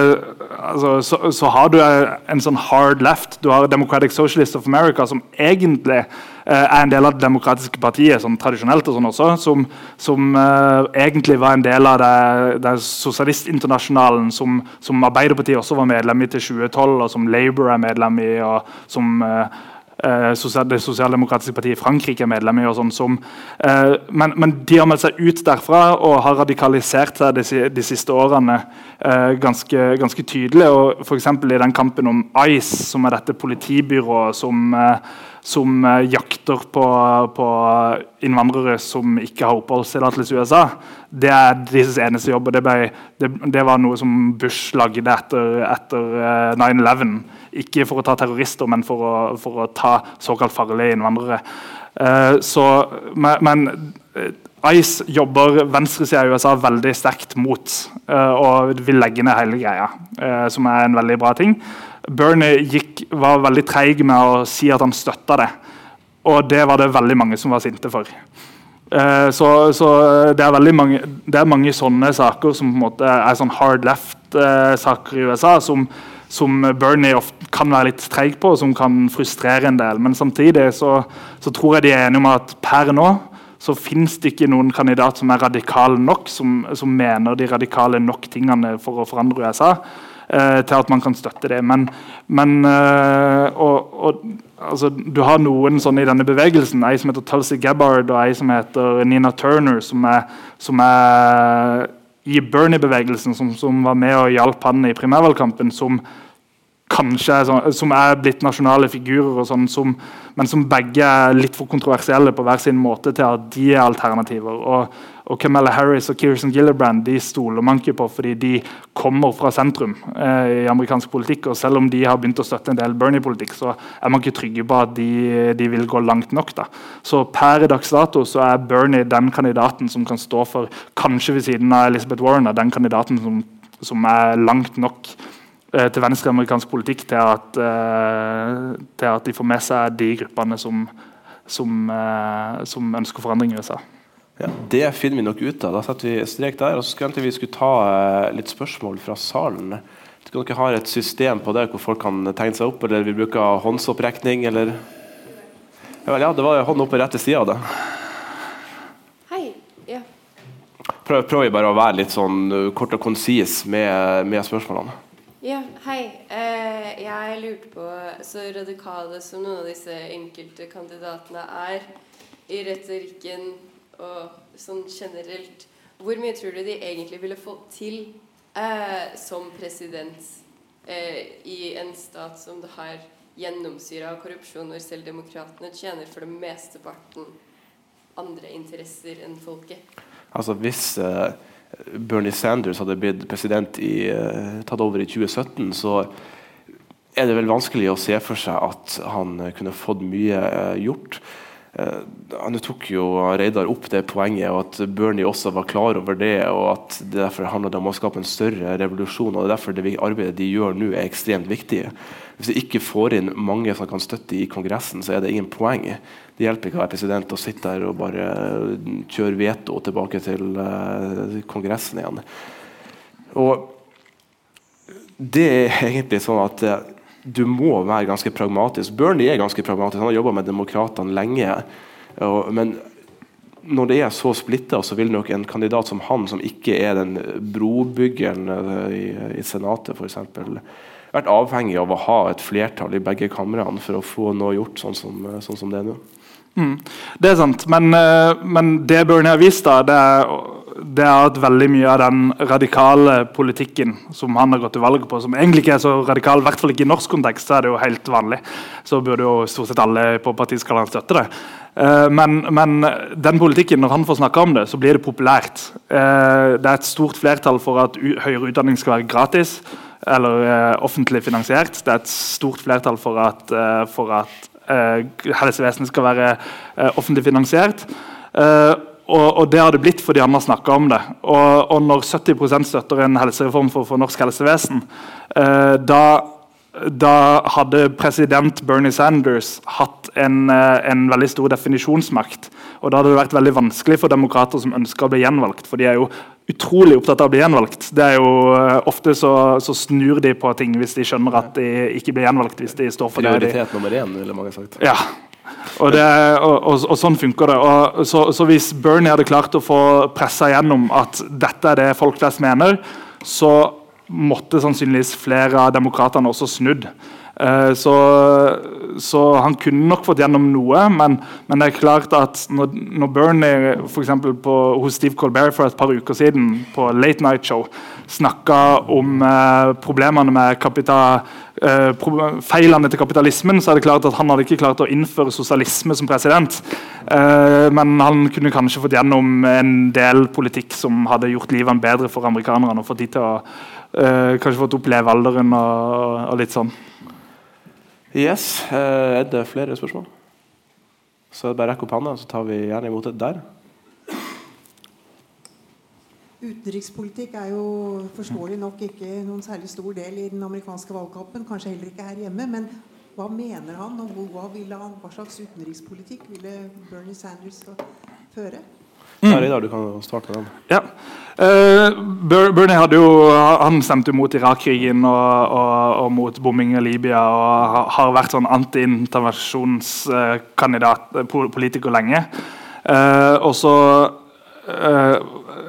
altså, så, så, har du en sånn hard left. Du har Democratic Socialist of America, som egentlig uh, er en del av det demokratiske partiet, sånn tradisjonelt og sånn også, som, som uh, egentlig var en del av det, det sosialistinternasjonalen som, som Arbeiderpartiet også var medlem i til 2012, og som Labour er medlem i, og som Eh, det sosialdemokratiske partiet i Frankrike er medlem i. og sånn som, eh, men, men, de har meldt seg ut derfra og har radikalisert seg de, de siste årene eh, ganske, ganske, tydelig. og F.eks. i den kampen om ICE, som er dette politibyrået som, som jakter på, på, innvandrere som ikke har oppholdstillatelse i USA. Det er deres eneste jobb. og det, ble, det, det var noe som Bush lagde etter, etter 9-11 ikke for å ta terrorister, men for å, for å ta såkalt farlige innvandrere. Eh, så, men, eh, ICE jobber venstresida i USA veldig sterkt mot eh, og vil legge ned hele greia, eh, som er en veldig bra ting. Bernie gikk, var veldig treig med å si at han støtta det, og det var det veldig mange som var sinte for. Uh, så, så det, er mange, det, er mange, sånne saker som på en måte er sånn hard left-saker i USA, som, som Bernie ofte kan være litt treig på, og som kan frustrere en del. Men samtidig så, så tror jeg de er enige om at per nå så finnes det ikke noen kandidat som er radikal nok, som, som mener de radikale nok tingene for å forandre USA. Eh, til at man kan støtte det. Men, men eh, og, og, altså, du har noen sånne i denne bevegelsen. Ei som heter Tulsi Gabbard og ei som heter Nina Turner, som er, som er i Bernie-bevegelsen, som, som, var med og hjalp han i primærvalgkampen, som kanskje er, sånn, som er blitt nasjonale figurer, sånn, som, men som begge er litt for kontroversielle på hver sin måte til at de er alternativer. Og, og Kamala Harris og Kirsten Gillibrand de stoler man ikke på fordi de kommer fra sentrum eh, i amerikansk politikk. og Selv om de har begynt å støtte en del Bernie-politikk, så er man ikke trygge på at de, de vil gå langt nok. Da. Så Per dags dato så er Bernie den kandidaten som kan stå for, kanskje ved siden av Elizabeth Warren, den kandidaten som, som er langt nok til venstre amerikansk politikk til at, uh, til at, de får med seg de gruppene som, som, uh, som ønsker forandring i USA. Ja, det finner vi nok ut av. Da setter vi strek der. og så skulle vi skulle ta uh, litt spørsmål fra salen. Skal dere ha et system på det hvor folk kan tegne seg opp, eller vi bruker håndsopprekning, eller ja, ja, det var hånda opp på rette sida av det. Hei. Ja. Prøv, prøver bare å være litt sånn kort og konsis med, med spørsmålene. Ja, hei. Eh, jeg lurte på, så radikale som noen av disse enkelte kandidatene er i retorikken og sånn generelt, hvor mye tror du de egentlig ville fått til eh, som president eh, i en stat som det har gjennomsyra av korrupsjon, når selv demokratene tjener for det mesteparten andre interesser enn folket? Altså hvis... Eh Bernie Sanders hadde blitt president i, uh, tatt over i 2017, så er det vel vanskelig å se for seg at han kunne fått mye uh, gjort. Han tok jo Reidar opp det poenget, og at Bernie også var klar over det. og at Det derfor handler om å skape en større revolusjon. og det er derfor det arbeidet de gjør nå, er ekstremt viktig. Hvis vi ikke får inn mange som kan støtte i Kongressen, så er det ingen poeng. Det hjelper ikke å være president og sitte der og bare kjøre veto tilbake til uh, Kongressen igjen. Og det er egentlig sånn at du må være ganske pragmatisk. Bernie er ganske pragmatisk. Han har jobba med demokratene lenge. Men når det er så splitta, så vil nok en kandidat som han, som ikke er den brobyggeren eh, i, i Senatet f.eks., vært avhengig av å ha et flertall i begge kamrene for å få noe gjort sånn som, sånn som det er nå. Mm, det er sant, men, eh, men det Bernie har vist, da, det er, det er, at veldig mye av den radikale politikken som han har gått til valg på, som egentlig ikke er så radikal, i hvert fall ikke i norsk kontekst, så er det jo helt vanlig. Så burde jo stort sett alle på partiskalaen støtte det. Eh, men, men, den politikken, når han får snakke om det, så blir det populært. Eh, det er et stort flertall for at høyere utdanning skal være gratis eller offentlig finansiert. Det er et stort flertall for at, for at uh, helsevesenet skal være offentlig finansiert. Og, og, det har det blitt fordi han har snakka om det. Og, og når 70% støtter en helsereform for, for norsk helsevesen, da, da, hadde president Bernie Sanders hatt en, en, veldig stor definisjonsmakt. Og da hadde det vært veldig vanskelig for demokrater som ønsker å bli gjenvalgt. For de er jo utrolig opptatt av å bli gjenvalgt. Det er jo uh, Ofte så, så, snur de på ting hvis de skjønner at de ikke blir gjenvalgt. hvis de står for Prioritet det. Prioritet nummer én, ville mange sagt. Ja. Og, det, og, og, og, sånn funker det. Så, så, hvis Bernie hadde klart å få pressa gjennom at dette er det folk flest mener, så måtte sannsynligvis flere av demokratene også snudd. Eh, så, så, han kunne nok fått gjennom noe, men, men det er klart at når, når Bernie for på, hos Steve Colbert for et par uker siden på Late Night Show snakka om eh, problemene med kapital, eh, feilene til kapitalismen, så er det klart at han hadde ikke klart å innføre sosialisme som president. Eh, men han kunne kanskje fått gjennom en del politikk som hadde gjort livet bedre for amerikanerne. og fått de til å eh, kanskje fått opp alderen og, og litt sånn. Yes. Eh, er det flere spørsmål? Så bare rekk opp hånda, så tar vi gjerne imot det der. Utenrikspolitikk er jo forståelig nok ikke noen særlig stor del i den amerikanske valgkampen. Kanskje heller ikke her hjemme. Men hva mener han, og hva, han, hva slags utenrikspolitikk ville Bernie Sanders føre? Ja, Reidar, du kan starte den. Ja. Uh, Bernie hadde jo, han stemte jo mot Irak-krigen og, og, og, mot bombing av Libya og har vært sånn anti-intervensjonskandidat, uh, politiker, lenge. Uh, og så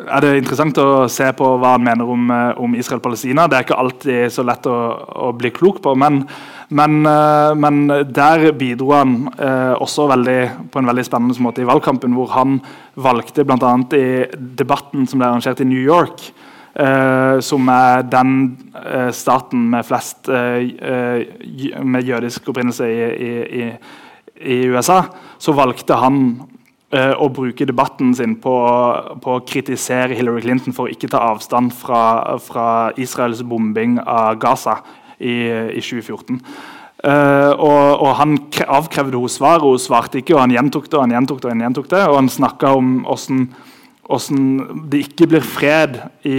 er det interessant å se på hva han mener om, om Israel-Palestina. Det er ikke alltid så lett å, å bli klok på. men men, eh, men, der bidro han eh, også veldig, på en veldig spennende måte i valgkampen, hvor han valgte bl.a. i debatten som ble arrangert i New York, eh, som er den eh, staten med flest eh, med jødisk opprinnelse i, i, i, USA, så valgte han eh, å bruke debatten sin på, på, å kritisere Hillary Clinton for å ikke ta avstand fra, fra Israels bombing av Gaza i, i 2014. Uh, og, og, Han avkrevde henne svar, og hun svarte ikke. og Han gjentok det og han gjentok det. Og han gjentok det, og han snakka om hvordan, det ikke blir fred i,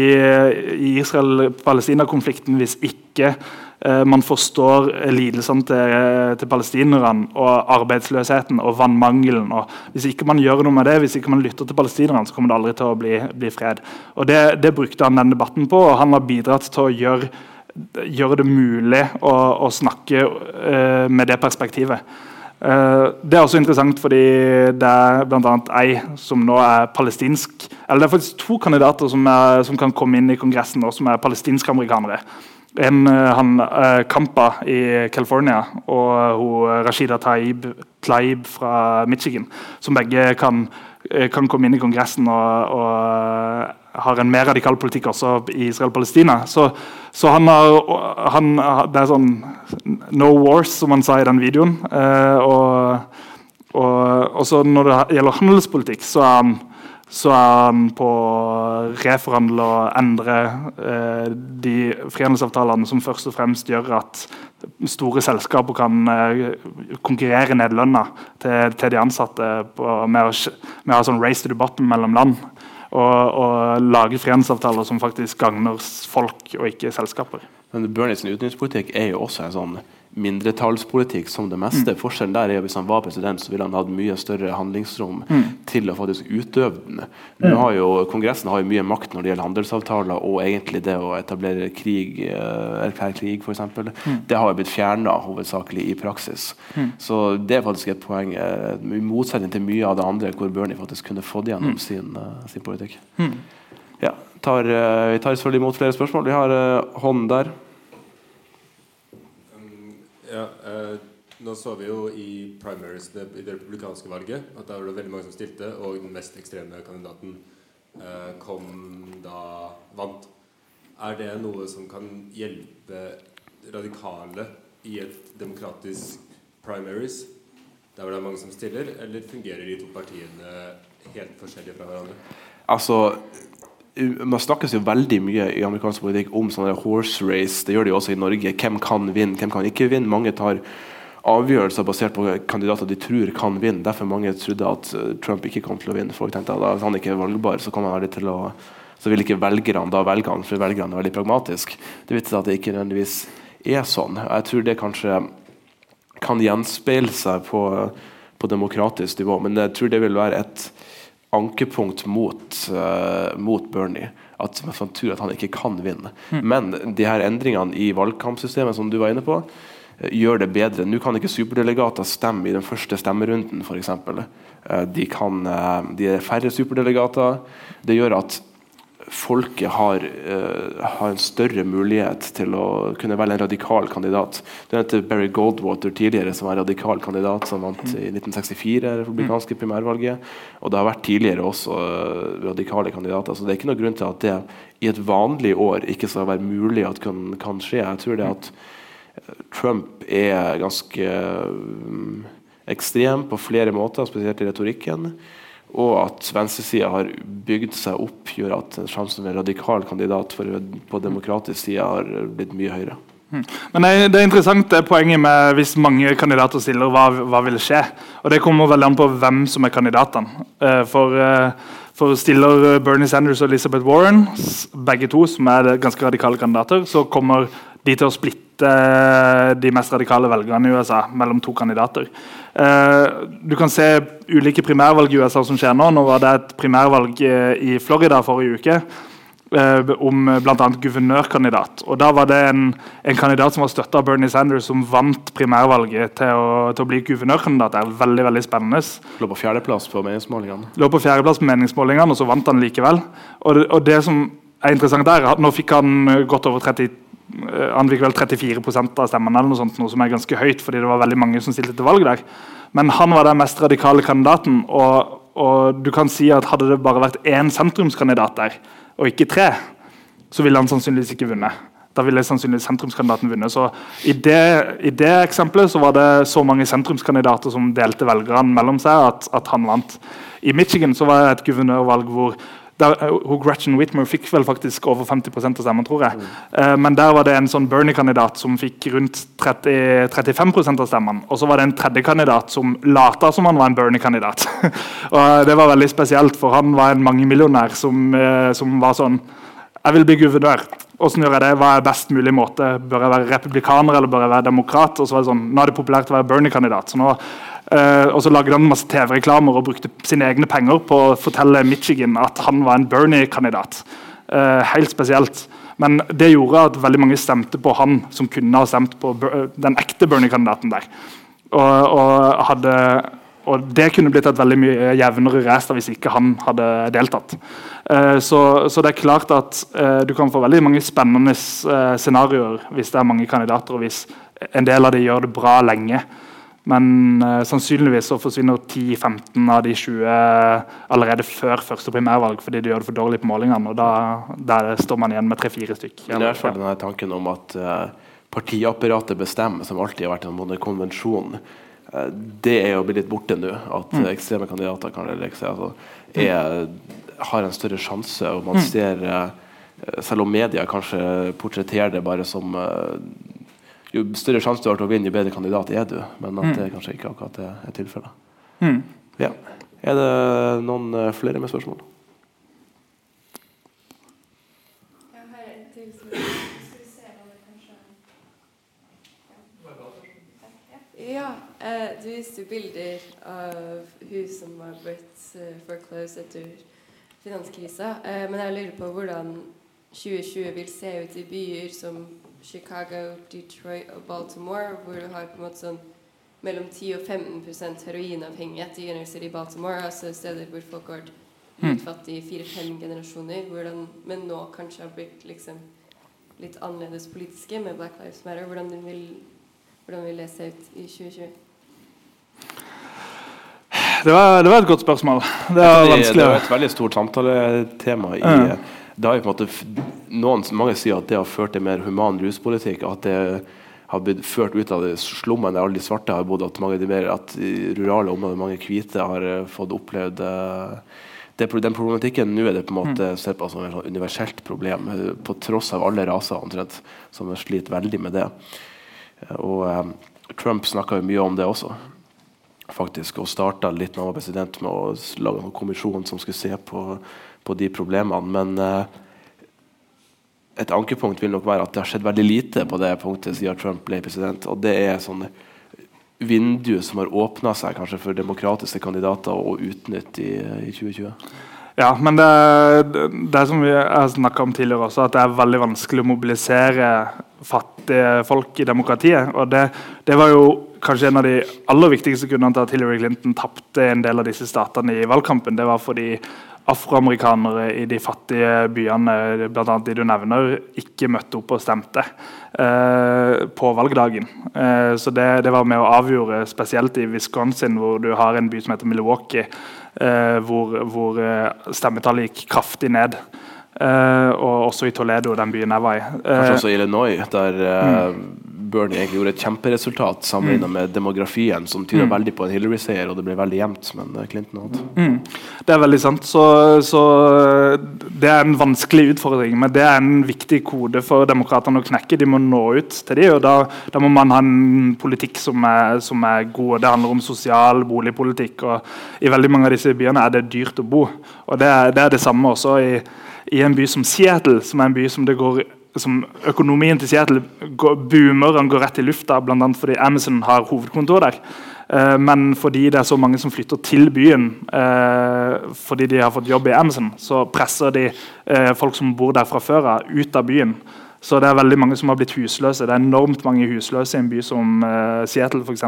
i Israel-Palestina-konflikten hvis ikke uh, man forstår lidelsene til, til palestinerne og arbeidsløsheten og vannmangelen. og Hvis ikke man gjør noe med det, hvis ikke man lytter til palestinerne, så kommer det aldri til å bli, bli fred. Og det, det brukte han den debatten på, og han har bidratt til å gjøre gjøre det mulig å, å snakke uh, med det perspektivet. Uh, det er også interessant fordi det er bl.a. ei som nå er palestinsk Eller det er faktisk to kandidater som, er, som kan komme inn i Kongressen nå, som er palestinsk-amerikanere. En uh, han Kampa i California og hun Rashida Taib, Tlaib fra Michigan. Som begge kan, kan komme inn i Kongressen og, og har en mer radikal politikk også i Israel-Palestina. Så, så, han har han, Det er sånn No wars, som han sa i den videoen. Eh, og, og, og, så når det gjelder handelspolitikk, så er han, så er han på å reforhandle og endre eh, de frihandelsavtalene som først og fremst gjør at store selskaper kan eh, konkurrere ned lønna til, til, de ansatte på, med, å, med å ha sånn race to the bottom mellom land og, og lage frihandelsavtaler som faktisk gagner folk og ikke selskaper. Men Bernies utenrikspolitikk er jo også en sånn mindretallspolitikk som det meste. Mm. Forskjellen der er at Hvis han var president, så ville han hatt mye større handlingsrom mm. til å faktisk utøve den. Nå mm. har jo Kongressen har jo mye makt når det gjelder handelsavtaler og egentlig det å etablere krig, eh, erklære krig, f.eks. Mm. Det har jo blitt fjerna hovedsakelig i praksis. Mm. Så det er faktisk et poeng, eh, i motsetning til mye av det andre, hvor Bernie faktisk kunne fått gjennom mm. sin, uh, sin, politikk. Ja, tar, vi tar selvfølgelig imot flere spørsmål. Vi har hånden der. Ja, eh, nå så vi jo i primaries det, i det republikanske valget at da var det veldig mange som stilte, og den mest ekstreme kandidaten eh, kom da vant. Er det noe som kan hjelpe radikale i et demokratisk primaries, der hvor det er mange som stiller, eller fungerer de to partiene helt forskjellige fra hverandre? Altså, man snakkes jo veldig mye i amerikansk politikk om sånne horse race. Det gjør de også i Norge. Hvem kan vinne, hvem kan ikke vinne. Mange tar avgjørelser basert på kandidater de tror kan vinne. Derfor mange trodde at eh, Trump ikke kom til å vinne. Folk tenkte at Hvis han ikke er valgbar, så kan han til å så vil ikke velgerne da velge han, for velgerne er veldig pragmatisk. Det viser at det ikke nødvendigvis er sånn. Jeg tror det kanskje kan gjenspeile seg på, på demokratisk nivå, men jeg tror det vil være et ankepunkt mot, uh, mot Bernie. At man tror at han ikke kan vinne. Mm. Men de her endringene i valgkampsystemet som du var inne på, uh, gjør det bedre. Nå kan ikke superdelegater stemme i den første stemmerunden, f.eks. Uh, de, kan, de er færre superdelegater. Det gjør at folket har, uh, har, en større mulighet til å kunne velge en radikal kandidat. Du nevnte Barry Goldwater tidligere, som var radikal kandidat som vant i 1964 republikanske primærvalget. Og det har vært tidligere også uh, radikale kandidater. Så det er ikke noen grunn til at det i et vanlig år ikke skal være mulig at kan, kan skje. Jeg tror det at eh, Trump er ganske um, ekstrem på flere måter, spesielt i retorikken og at venstresida har bygd seg opp, gjør at sjansen for en radikal kandidat på demokratisk side har blitt mye høyere. Hmm. Men Det er interessant det poenget med hvis mange kandidater stiller, hva, hva vil skje? Og Det kommer veldig an på hvem som er kandidatene. Eh, for, eh, for stiller Bernie Sanders og Elizabeth Warren, begge to som er ganske radikale kandidater, så kommer de til å splitte splitte de mest radikale velgerne i USA mellom to kandidater. Eh, du kan se ulike primærvalg i USA som skjer nå. Nå var det et primærvalg eh, i Florida forrige uke eh, om bl.a. guvernørkandidat. Og Da var det en, en kandidat som var støtta av Bernie Sanders, som vant primærvalget til å, til å bli guvernørkandidat. Det er veldig veldig spennende. Lå på fjerdeplass på meningsmålingene. Lå på fjerdeplass på meningsmålingene, og så vant han likevel. Og og det som er interessant der, er nå fikk han godt over 30 eh, han fikk vel 34% av stemmene, eller noe sånt, noe som er ganske høyt. fordi det var veldig mange som stilte til valg der. Men han var den mest radikale kandidaten. Og, og du kan si at hadde det bare vært én sentrumskandidat der, og ikke tre, så ville han sannsynligvis ikke vunnet. Da ville sannsynligvis sentrumskandidaten vunnet. Så i det, i det, eksempelet så var det så mange sentrumskandidater som delte velgerne mellom seg, at, at han vant. I Michigan så var det et guvernørvalg hvor der, hun Gretchen Whitmer fikk vel faktisk over 50% av stemmen, tror jeg. Mm. Uh, men der var det en sånn Bernie-kandidat som fikk rundt 30, 35% av stemmen. Og så var det en tredje kandidat som lata som han var en Bernie-kandidat. og Det var veldig spesielt, for han var en mangemillionær som, uh, som var sånn Jeg vil bli guvernør. Hvordan gjør jeg det? Hva er best mulig måte? Bør jeg være republikaner eller bør jeg være demokrat? Og så var det sånn, Nå er det populært å være Bernie-kandidat. så nå og så lagde han masse TV-reklamer og brukte sine egne penger på å fortelle Michigan at han var en Bernie-kandidat. Uh, helt spesielt. Men det gjorde at veldig mange stemte på han som kunne ha stemt på den ekte Bernie-kandidaten der. Og, og, hadde, og, det kunne blitt et veldig mye jevnere race hvis ikke han hadde deltatt. Uh, så, så, det er klart at du kan få veldig mange spennende scenarioer hvis det er mange kandidater, og hvis en del av dem gjør det bra lenge. Men uh, sannsynligvis så forsvinner 10-15 av de 20 allerede før første primærvalg fordi de gjør det for dårlig på målingene. og Da, der står man igjen med tre-fire stykk. I hvert fall denne tanken om at uh, partiapparatet bestemmer, som alltid har vært en konvensjon, uh, det er jo blitt litt borte nå. At mm. ekstreme kandidater kan liksom, altså, er, har en større sjanse. og man mm. ser selv om media kanskje portretterer det bare som jo større sjanse du har til å vinne, jo bedre kandidat er du. Men at mm. det kanskje ikke akkurat er tilfellet. Mm. Ja. Er det noen uh, flere med spørsmål? Ja, eh, du viste bilder av hus som var blitt uh, foreclosed etter finanskrisa. Eh, men jeg lurer på hvordan 2020 vil se ut i byer som Chicago, Detroit og Baltimore, hvor du har på en måte sånn mellom 10 og 15% heroinavhengighet i Inner City, Baltimore, altså steder hvor folk har vært utfatt i fire-fem generasjoner, hvordan, men nå kanskje har blitt liksom litt annerledes politiske med Black Lives Matter. Hvordan vil, hvordan vil det se ut i 2020? Det var, det var, et godt spørsmål. Det var vanskelig. Det var et veldig stort samtaletema i mm måte noen, Mange sier at det har ført til mer human ruspolitikk. At det har blitt ført ut av slummene der alle de svarte har bodd. At mange de mer, at i rurale områder mange hvite har uh, fått opplevd uh, det, Den problematikken nå er det på en måte mm. sett på som et sånn universelt problem, uh, på tross av alle raser omtrent, som sliter veldig med det. Og Trump snakka mye om det også faktisk, og starta litt når han var president med å lage en kommisjon som skulle se på på de problemene. Men uh, et ankepunkt vil nok være at det har skjedd veldig lite på det punktet siden Trump ble president. Og det er sånne vindu som har åpna seg kanskje for demokratiske kandidater å utnytte i, i 2020. Ja, men det, det som vi har snakka om tidligere også, at det er veldig vanskelig å mobilisere fattige folk i demokratiet. og det, det var jo kanskje en av de aller viktigste grunnene til at Hillary Clinton tapte en del av disse statene i valgkampen. Det var fordi afroamerikanere i de fattige byene blant annet de du nevner, ikke møtte opp og stemte eh, på valgdagen. Eh, så det, det, var med å avgjøre, spesielt i Wisconsin, hvor du har en by som heter Milwaukee, eh, hvor, hvor eh, stemmetallet gikk kraftig ned. Eh, og også i Toledo, den byen jeg var i. Kanskje også i Illinois, der mm Bernie egentlig gjorde et kjemperesultat sammenlignet mm. med demografien, som tyder mm. veldig på en Hillary-seier, og det ble veldig jevnt, men eh, Clinton hadde. Mm. Det er veldig sant. Så, så, det er en vanskelig utfordring, men det er en viktig kode for demokratene å knekke. De må nå ut til dem, og da, da, må man ha en politikk som er, som er god. Det handler om sosial boligpolitikk, og i veldig mange av disse byene er det dyrt å bo. Og det det, er det samme også i, i en by som Seattle, som er en by som det går som økonomien til Seattle går, boomer, han går rett i lufta, bl.a. fordi Amazon har hovedkontor der. Eh, men fordi det er så mange som flytter til byen eh, fordi de har fått jobb i Amazon, så presser de eh, folk som bor der fra før av, ut av byen. Så det er veldig mange som har blitt husløse. Det er enormt mange husløse i en by som uh, Seattle f.eks.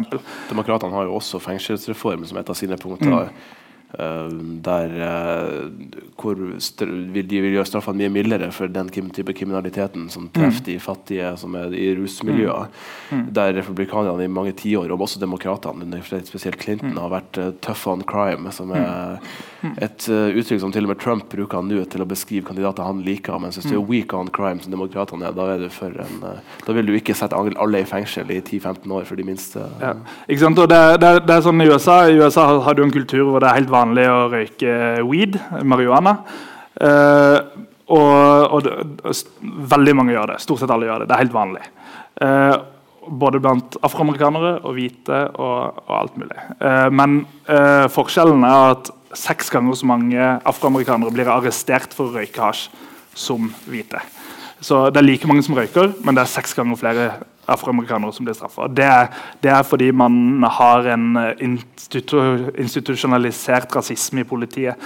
Demokratene har jo også fengselsreform som et av sine punkter. Mm. Uh, der uh, hvor vil de vil gjøre straffene mye mildere for den type kriminaliteten som treffer mm. de fattige som er i rusmiljøer. Mm. mm. Der republikanerne i mange tiår, og også demokratene, spesielt Clinton, mm. har vært uh, tough on crime. Som er mm. et uttrykk som til og med Trump bruker nå til å beskrive kandidater han liker. Men hvis du er weak on crime, som demokratene er, da, er for en, da vil du ikke sette alle i fengsel i 10-15 år for de minste. Ja. Ikke sant? Og det, det, det, er sånn I USA I USA har du en kultur hvor det er helt vanlig å røyke weed, marihuana. Uh, og, og det, veldig mange gjør det. Stort sett alle gjør det. Det er helt vanlig. Uh, både blant afroamerikanere og hvite og, og alt mulig. Eh, men forskjellen er at seks ganger så mange afroamerikanere blir arrestert for å røyke hasj som hvite. Så det er like mange som røyker, men det er seks ganger flere afroamerikanere som blir straffa. Det, det, er fordi man har en eh, institu institusjonalisert rasisme i politiet.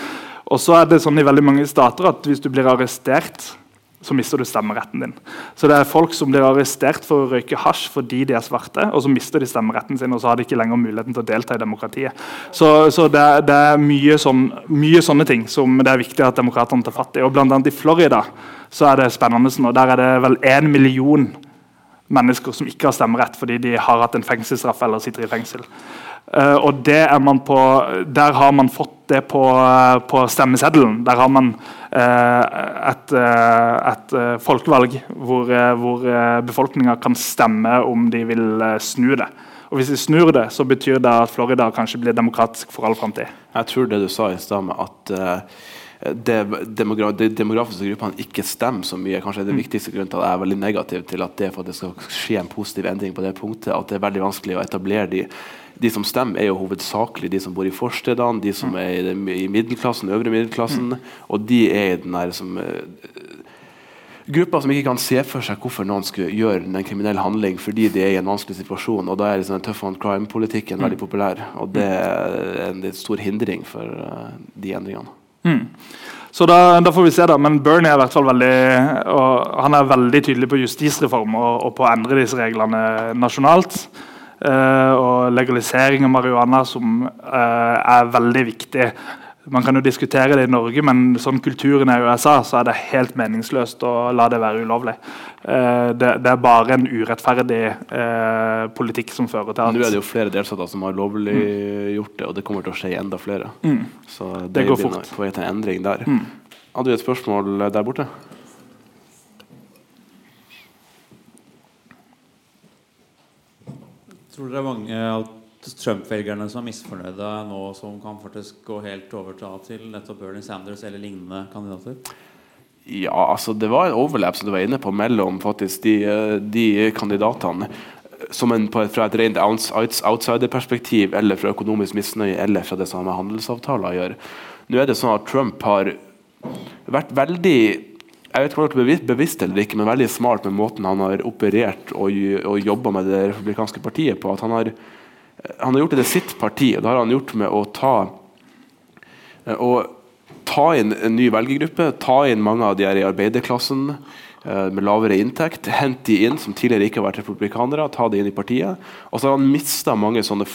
Og så er det sånn i veldig mange stater at hvis du blir arrestert så mister du stemmeretten din. Så det er folk som blir arrestert for å røyke hasj fordi de er svarte, og så mister de stemmeretten sin, og så har de ikke lenger muligheten til å delta i demokratiet. Så, så det, det, er mye, sånn, mye, sånne ting som det er viktig at demokratene tar fatt i. Og blant annet i Florida så er det spennende, og der er det vel én million mennesker som ikke har stemmerett fordi de har hatt en fengselsstraff eller sitter i fengsel. Uh, og man på, Der har man fått det på, uh, på stemmeseddelen. Der har man uh, et, et folkevalg hvor, hvor befolkninga kan stemme om de vil snu det. Og Hvis de snur det, så betyr det at Florida kanskje blir demokratisk for all framtid. Jeg tror det du sa i stad med at det, demogra de demografiske gruppene ikke stemmer så mye, kanskje er det mm. viktigste grunnen til at jeg er veldig negativ til at det, for at det skal skje en positiv endring på det punktet, at det er veldig vanskelig å etablere de. De som stemmer, er jo hovedsakelig de som bor i forstedene, de som mm. er i, middelklassen, øvre middelklassen, mm. og de er i den der som uh, grupper som ikke kan se for seg hvorfor noen skulle gjøre en kriminell handling fordi de er i en vanskelig situasjon. og Da er liksom tough on crime-politikken veldig populær. og Det er en, en stor hindring for uh, de endringene. Mm. Så da, da, får vi se, da. Men Bernie er i hvert fall veldig, han er veldig tydelig på justisreform og, og på å endre disse reglene nasjonalt. Uh, og legalisering av marihuana, som uh, er veldig viktig man kan jo diskutere det i Norge, men sånn kulturen er i USA, så er det helt meningsløst å la det være ulovlig. Eh, det, det er bare en urettferdig eh, politikk som fører til at Nå er det jo flere delstater som har lovliggjort det, og det kommer til å skje enda flere. Mm. Så det, det går fort. på vei til en endring der. Mm. Hadde du et spørsmål der borte? Tror dere mange av Trump-velgerne som er misfornøyde nå, som kan faktisk gå helt over til nettopp Bernie Sanders eller lignende kandidater? Ja, altså det var en overlap som du var inne på mellom faktisk de, de kandidatene. Som en, fra et rent outsider-perspektiv, eller fra økonomisk misnøye, eller fra det som har med handelsavtaler å gjøre. Nå er det sånn at Trump har vært veldig jeg vet ikke om det er bevisst eller ikke, men veldig smart med måten han har operert og, og jobba med det republikanske partiet på. at han har han har gjort det til sitt parti, og det har han gjort med å ta, å ta inn en ny velgergruppe. Ta inn mange av de her i arbeiderklassen eh, med lavere inntekt. Hente de inn som tidligere ikke har vært republikanere. Ta de inn i partiet. Og så har han mista mange sånne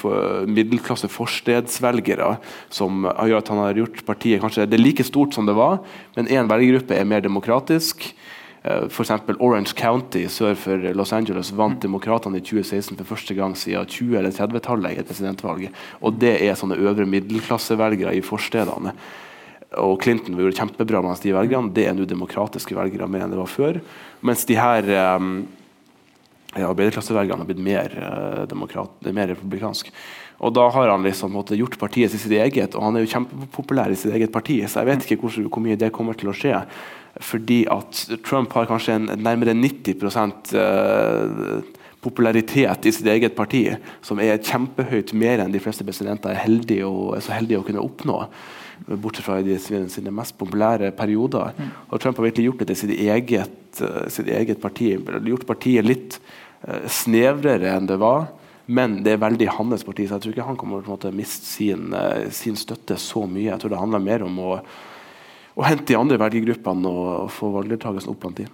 middelklasse forstedsvelgere som gjør at han har gjort partiet kanskje det er like stort som det var, men én velgergruppe er mer demokratisk. Eh, F.eks. Orange County sør for Los Angeles vant demokratene i 2016 for første gang siden 20- eller 30-tallet i et presidentvalg. Og det er sånne øvre middelklassevelgere i forstedene. Og Clinton gjorde kjempebra mens de velgerne. Det er nå demokratiske velgere mer enn det var før. Mens de her um, arbeiderklassevelgerne har blitt mer, uh, mer republikansk. Og da har han liksom måtte, gjort partiet til sitt eget, og han er jo kjempepopulær i sitt eget parti, så jeg vet ikke hvor, hvor mye det kommer til å skje fordi at Trump har kanskje en nærmere 90 uh, popularitet i sitt eget parti som er kjempehøyt mer enn de fleste presidenter er, heldige og, er så heldige å kunne oppnå. Bortsett fra i sine mest populære perioder. Og Trump har virkelig gjort det til sitt eget, uh, sitt eget parti. Gjort partiet litt uh, snevrere enn det var. Men det er veldig hans parti, så jeg tror ikke han kommer til å miste sin, uh, sin, støtte så mye. Jeg tror det handler mer om å, å hente de andre velgergruppene og, og få valgdeltakelsen opp blant dem.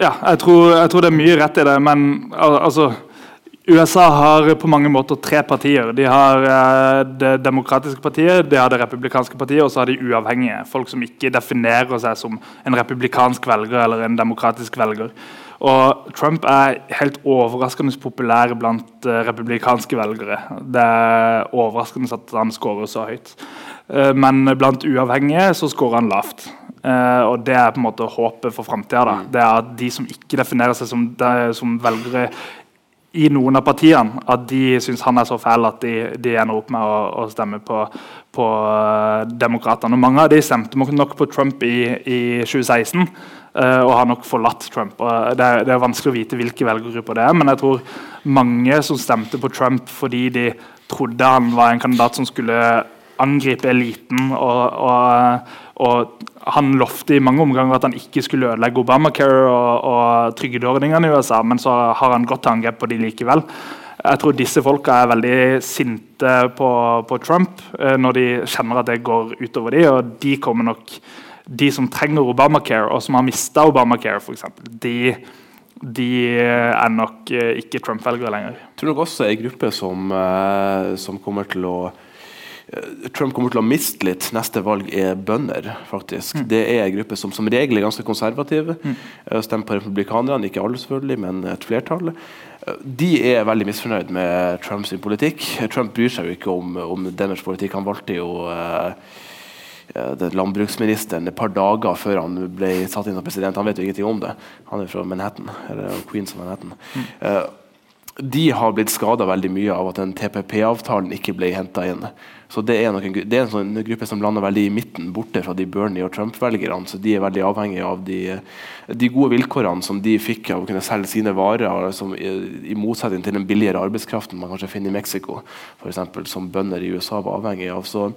Ja, jeg tror, jeg tror, det er mye rett i det, men altså USA har på mange måter tre partier. De har eh, Det demokratiske partiet, de har det republikanske partiet og så har de uavhengige. Folk som ikke definerer seg som en republikansk velger eller en demokratisk velger. Og Trump er helt overraskende populær blant uh, republikanske velgere. Det er overraskende at han scorer så høyt. Uh, men blant uavhengige så scorer han lavt. Uh, og Det er på en måte håpet for framtida. Mm. Det er at de som ikke definerer seg som, de, som velgere i noen av partiene, at de syns han er så fæl at de, de ender opp med å, å stemme på, på uh, Demokratene. Mange av de stemte nok på Trump i, i 2016. Uh, og har nok forlatt Trump. det er, det er, vanskelig å vite hvilke velgergrupper det er, men jeg tror mange som stemte på Trump fordi de trodde han var en kandidat som skulle angripe eliten og, og, og han lovte i mange omganger at han ikke skulle ødelegge Obamacare og, og trygdeordningene i USA, men så har han gått til angrep på de likevel. Jeg tror disse folka er veldig sinte på, på Trump eh, når de kjenner at det går utover de, og de kommer nok De som trenger Obamacare, og som har mista Obamacare, f.eks., de, de er nok eh, ikke Trump-velgere lenger. Jeg tror nok også en gruppe som, eh, som kommer til å Trump kommer til å miste litt neste valg, er bønder. faktisk. Mm. Det er en gruppe som som regel er ganske konservative. Mm. Eh, Stemmer på republikanerne, ikke alle selvfølgelig, men et flertall. Eh, de er veldig misfornøyd med Trumps politikk. Trump bryr seg jo ikke om, om deres politikk. Han valgte jo uh, landbruksministeren et par dager før han ble satt inn som president. Han vet jo ingenting om det. Han er fra Manhattan, eller Queens of Manhattan. Mm. Uh, de har blitt skada veldig mye av at den TPP-avtalen ikke ble henta inn. Så Det er, noen, det er en sånn gruppe som lander veldig i midten, borte fra de Bernie og Trump-velgerne. så De er veldig avhengige av de, de, gode vilkårene som de fikk av å kunne selge sine varer, som, i, motsetning til den billigere arbeidskraften man kanskje finner i Mexico, for eksempel, som bønder i USA var avhengig av. Så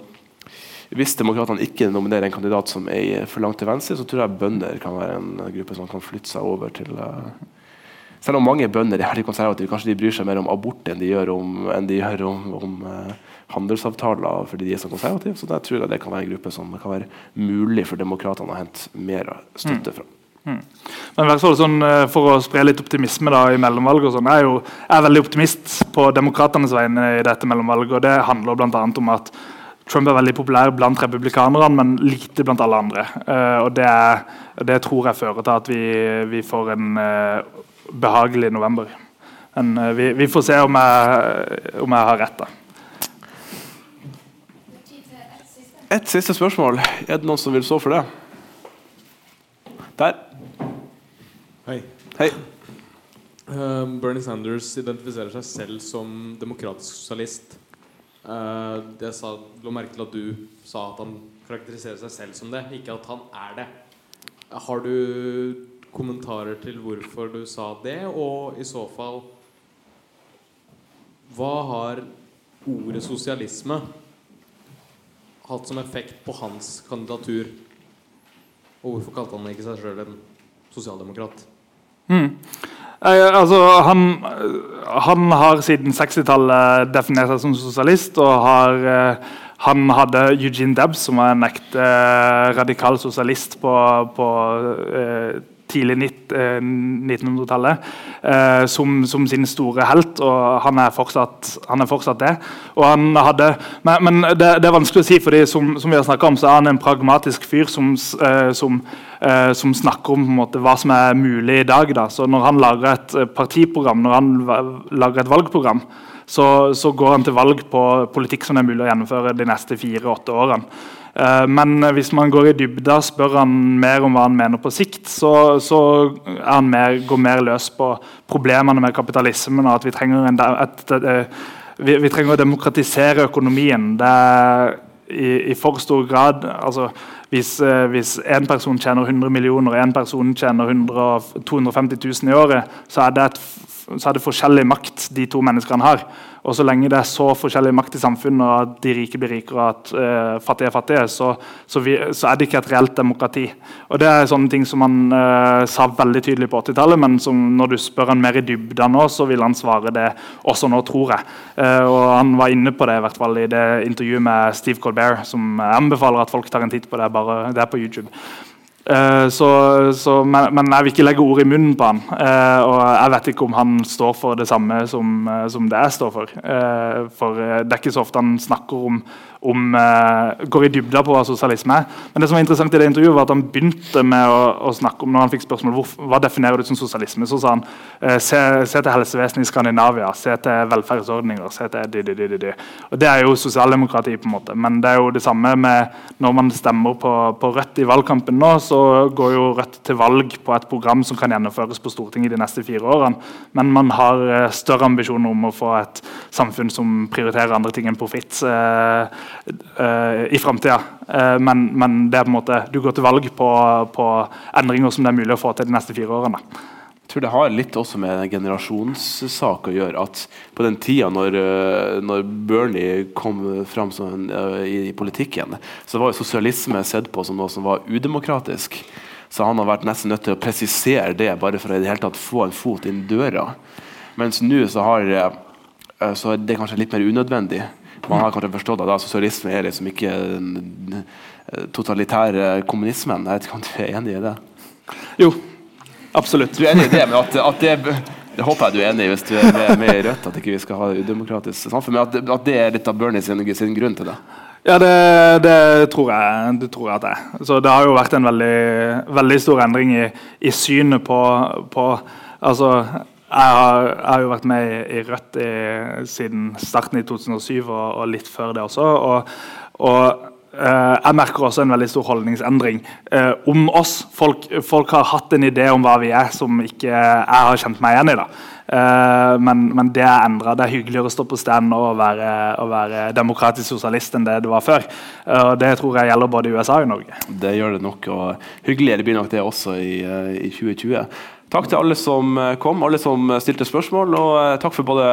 hvis demokratene ikke nominerer en kandidat som er for langt til venstre, så tror jeg bønder kan være en gruppe som kan flytte seg over til uh, selv om mange bønder er konservative, kanskje de bryr seg mer om abort enn de gjør om, enn de gjør om, om uh, handelsavtaler fordi de er så konservative. Så der tror jeg det kan være en gruppe som kan være mulig for demokratene å hente mer støtte fra. Mm. Men sånn, eh, For å spre litt optimisme da, i mellomvalget sånn, jeg er jo jeg er veldig optimist på demokratenes vegne i dette mellomvalget. og Det handler bl.a. om at Trump er veldig populær blant republikanerne, men lite blant alle andre. Uh, og det, det, tror jeg fører til at vi, vi får en uh, behagelig november. Men uh, vi, vi, får se om jeg, om jeg har rett. da. Et siste spørsmål. Er det noen som vil stå for det? Der. Hei. Hei. Uh, Bernie Sanders identifiserer seg selv som demokratisk sosialist. Uh, det sa, lå merke til at du sa at han karakteriserer seg selv som det, ikke at han er det. Har du kommentarer til hvorfor du sa det, og i så fall Hva har ordet sosialisme hatt som effekt på hans kandidatur? Og hvorfor kalte han ikke seg sjøl en sosialdemokrat? Mm. Eh, altså, han, han, har siden 60-tallet definert seg som sosialist. og har, eh, Han hadde Eugene Debs, som var en ekte eh, radikal sosialist på, på eh, tidlig 1900-tallet eh, eh, som, som, sin store helt, og han er fortsatt, han er fortsatt det. Hadde, men, men det, det, er vanskelig å si, fordi som, som vi har om, så er han en pragmatisk fyr som, eh, som, som snakker om måte, hva som er mulig i dag. Da. Så når han lager et partiprogram, når han lager et valgprogram, så, så går han til valg på politikk som er mulig å gjennomføre de neste fire-åtte årene. Eh, men hvis man går i dybda og spør han mer om hva han mener på sikt, så, så han mer, går mer løs på problemene med kapitalismen og at vi trenger, en, et, et, et, vi, vi trenger å demokratisere økonomien. Det er i, i for stor grad altså, hvis, eh, en person tjener 100 millioner og en person tjener 100, 250 000 i året, så er det et så er det forskjellig makt de to menneskene har. Og så lenge det er så forskjellig makt i samfunnet, og at de rike blir rikere og at uh, fattige er fattige, så, så, vi, så, er det ikke et reelt demokrati. Og Det er sånne ting som han uh, sa veldig tydelig på 80-tallet, men som når du spør han mer i dybden nå, så vil han svare det også nå, tror jeg. Uh, og Han var inne på det i hvert fall i det intervjuet med Steve Colbert, som anbefaler at folk tar en titt på. Det, bare, det er på YouTube. Uh, så, så, men, men, jeg vil ikke legge ord i munnen på han. Uh, og jeg vet ikke om han står for det samme som, uh, som det jeg står for. for det er ikke så ofte han snakker om om, uh, går i dybda på hva sosialisme er. Men det som var interessant i det intervjuet var at han begynte med å, å snakke om når han fikk spørsmål hvor, hva definerer du som sosialisme, så sa han uh, se, se, til helsevesenet i Skandinavia, se til velferdsordninger. se til di, di, di, di. Og Det er jo sosialdemokrati, på en måte. Men det er jo det samme med når man stemmer på, på Rødt i valgkampen nå, så går jo Rødt til valg på et program som kan gjennomføres på Stortinget de neste fire årene. Men man har uh, større ambisjoner om å få et samfunn som prioriterer andre ting enn profitt. Uh, i framtida. Uh, men, men, det er på en måte, du går til valg på, på, endringer som det er mulig å få til de neste fire årene. Jeg tror det har litt også med en generasjonssak å gjøre. at På den tida når, eh, når Bernie kom fram en, i, i, politikken, så var jo sosialisme sett på som noe som var udemokratisk. Så han har vært nesten nødt til å presisere det bare for å i det hele tatt få en fot inn døra. Mens nå så, har, så er det kanskje litt mer unødvendig. Man har kanskje forstått at da, sosialisme er liksom ikke den totalitære kommunismen. Jeg vet ikke om du er enig i det? Jo, absolutt. Du er enig i det, men at, at det, det håper jeg du er enig i hvis du er med, med i Rødt, at ikke vi skal ha udemokratisk samfunn. Men at, at, det er litt av Bernie sin, sin grunn til det? Ja, det, det, tror jeg, det, tror jeg, at det er. Så det har jo vært en veldig, veldig stor endring i, i synet på, på altså, jeg har, jeg har, jo vært med i, Rødt i, siden starten i 2007 og, og litt før det også. Og, og eh, jeg merker også en veldig stor holdningsendring eh, om oss. Folk, folk, har hatt en idé om hva vi er som ikke jeg har kjent meg igjen i. da. Eh, men, men, det er endra. Det er hyggeligere å stå på stand og være, å være demokratisk sosialist enn det det var før. Eh, og Det tror jeg gjelder både i USA og Norge. Det gjør det nok, og hyggeligere blir nok det også i, eh, i 2020. Takk til alle som kom, alle som stilte spørsmål, og takk for både,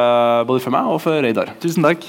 både for meg og for Reidar. Tusen takk.